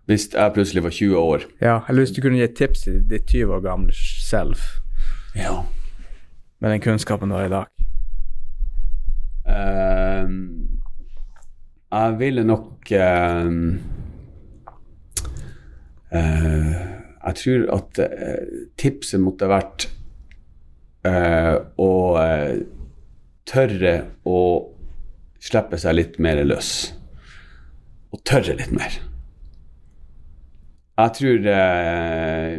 Speaker 2: Hvis jeg plutselig var 20 år?
Speaker 1: Ja, eller hvis du kunne gi et tips til ditt 20 år gamle selv?
Speaker 2: Ja.
Speaker 1: Med den kunnskapen du har i dag?
Speaker 2: Uh, jeg ville nok uh, uh, jeg tror at uh, tipset måtte vært uh, å uh, tørre å slippe seg litt mer løs. Og tørre litt mer. Jeg tror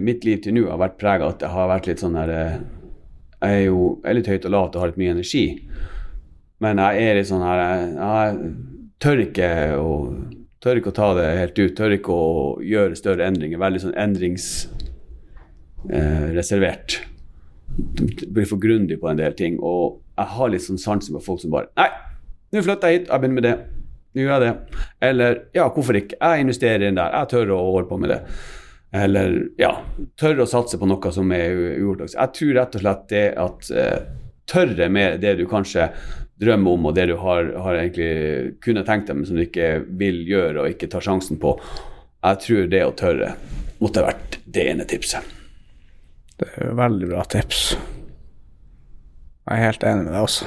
Speaker 2: mitt liv til nå har vært prega av at det har vært litt sånn her Jeg er jo er litt høyt og lavt og har litt mye energi. Men jeg er litt sånn her Jeg tør ikke å Tør ikke å ta det helt ut. Tør ikke å gjøre større endringer. Veldig sånn endringsreservert. Eh, blir for grundig på en del ting. Og jeg har litt sånn sansen for folk som bare Nei, nå flytter jeg hit, jeg begynner med det. Nå gjør jeg det. Eller ja, hvorfor ikke? Jeg investerer inn der. Jeg tør å holde på med det. Eller ja, tør å satse på noe som er uortodoks. Jeg tror rett og slett det at eh, tørre med det du kanskje drømmer om, og det du har, har egentlig kunne tenkt deg, men som du ikke vil gjøre og ikke tar sjansen på. Jeg tror det å tørre måtte ha vært det ene tipset.
Speaker 1: Det er jo veldig bra tips. Jeg er helt enig med deg også.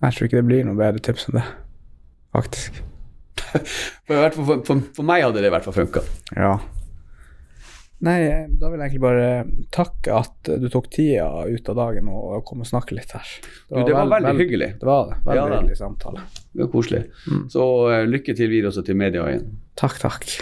Speaker 1: Jeg tror ikke det blir noe bedre tips enn det, faktisk.
Speaker 2: for, for, for, for, meg hadde det i hvert fall funka.
Speaker 1: Ja. Nei, da vil jeg egentlig bare takke at du tok tida ut av dagen og kom og snakke litt her.
Speaker 2: Det var, du, det var veldig, veldig, hyggelig.
Speaker 1: Det var det. Veldig ja, hyggelig samtale.
Speaker 2: Det var koselig. Mm. Så uh, lykke til videre også til media igjen.
Speaker 1: Takk, takk.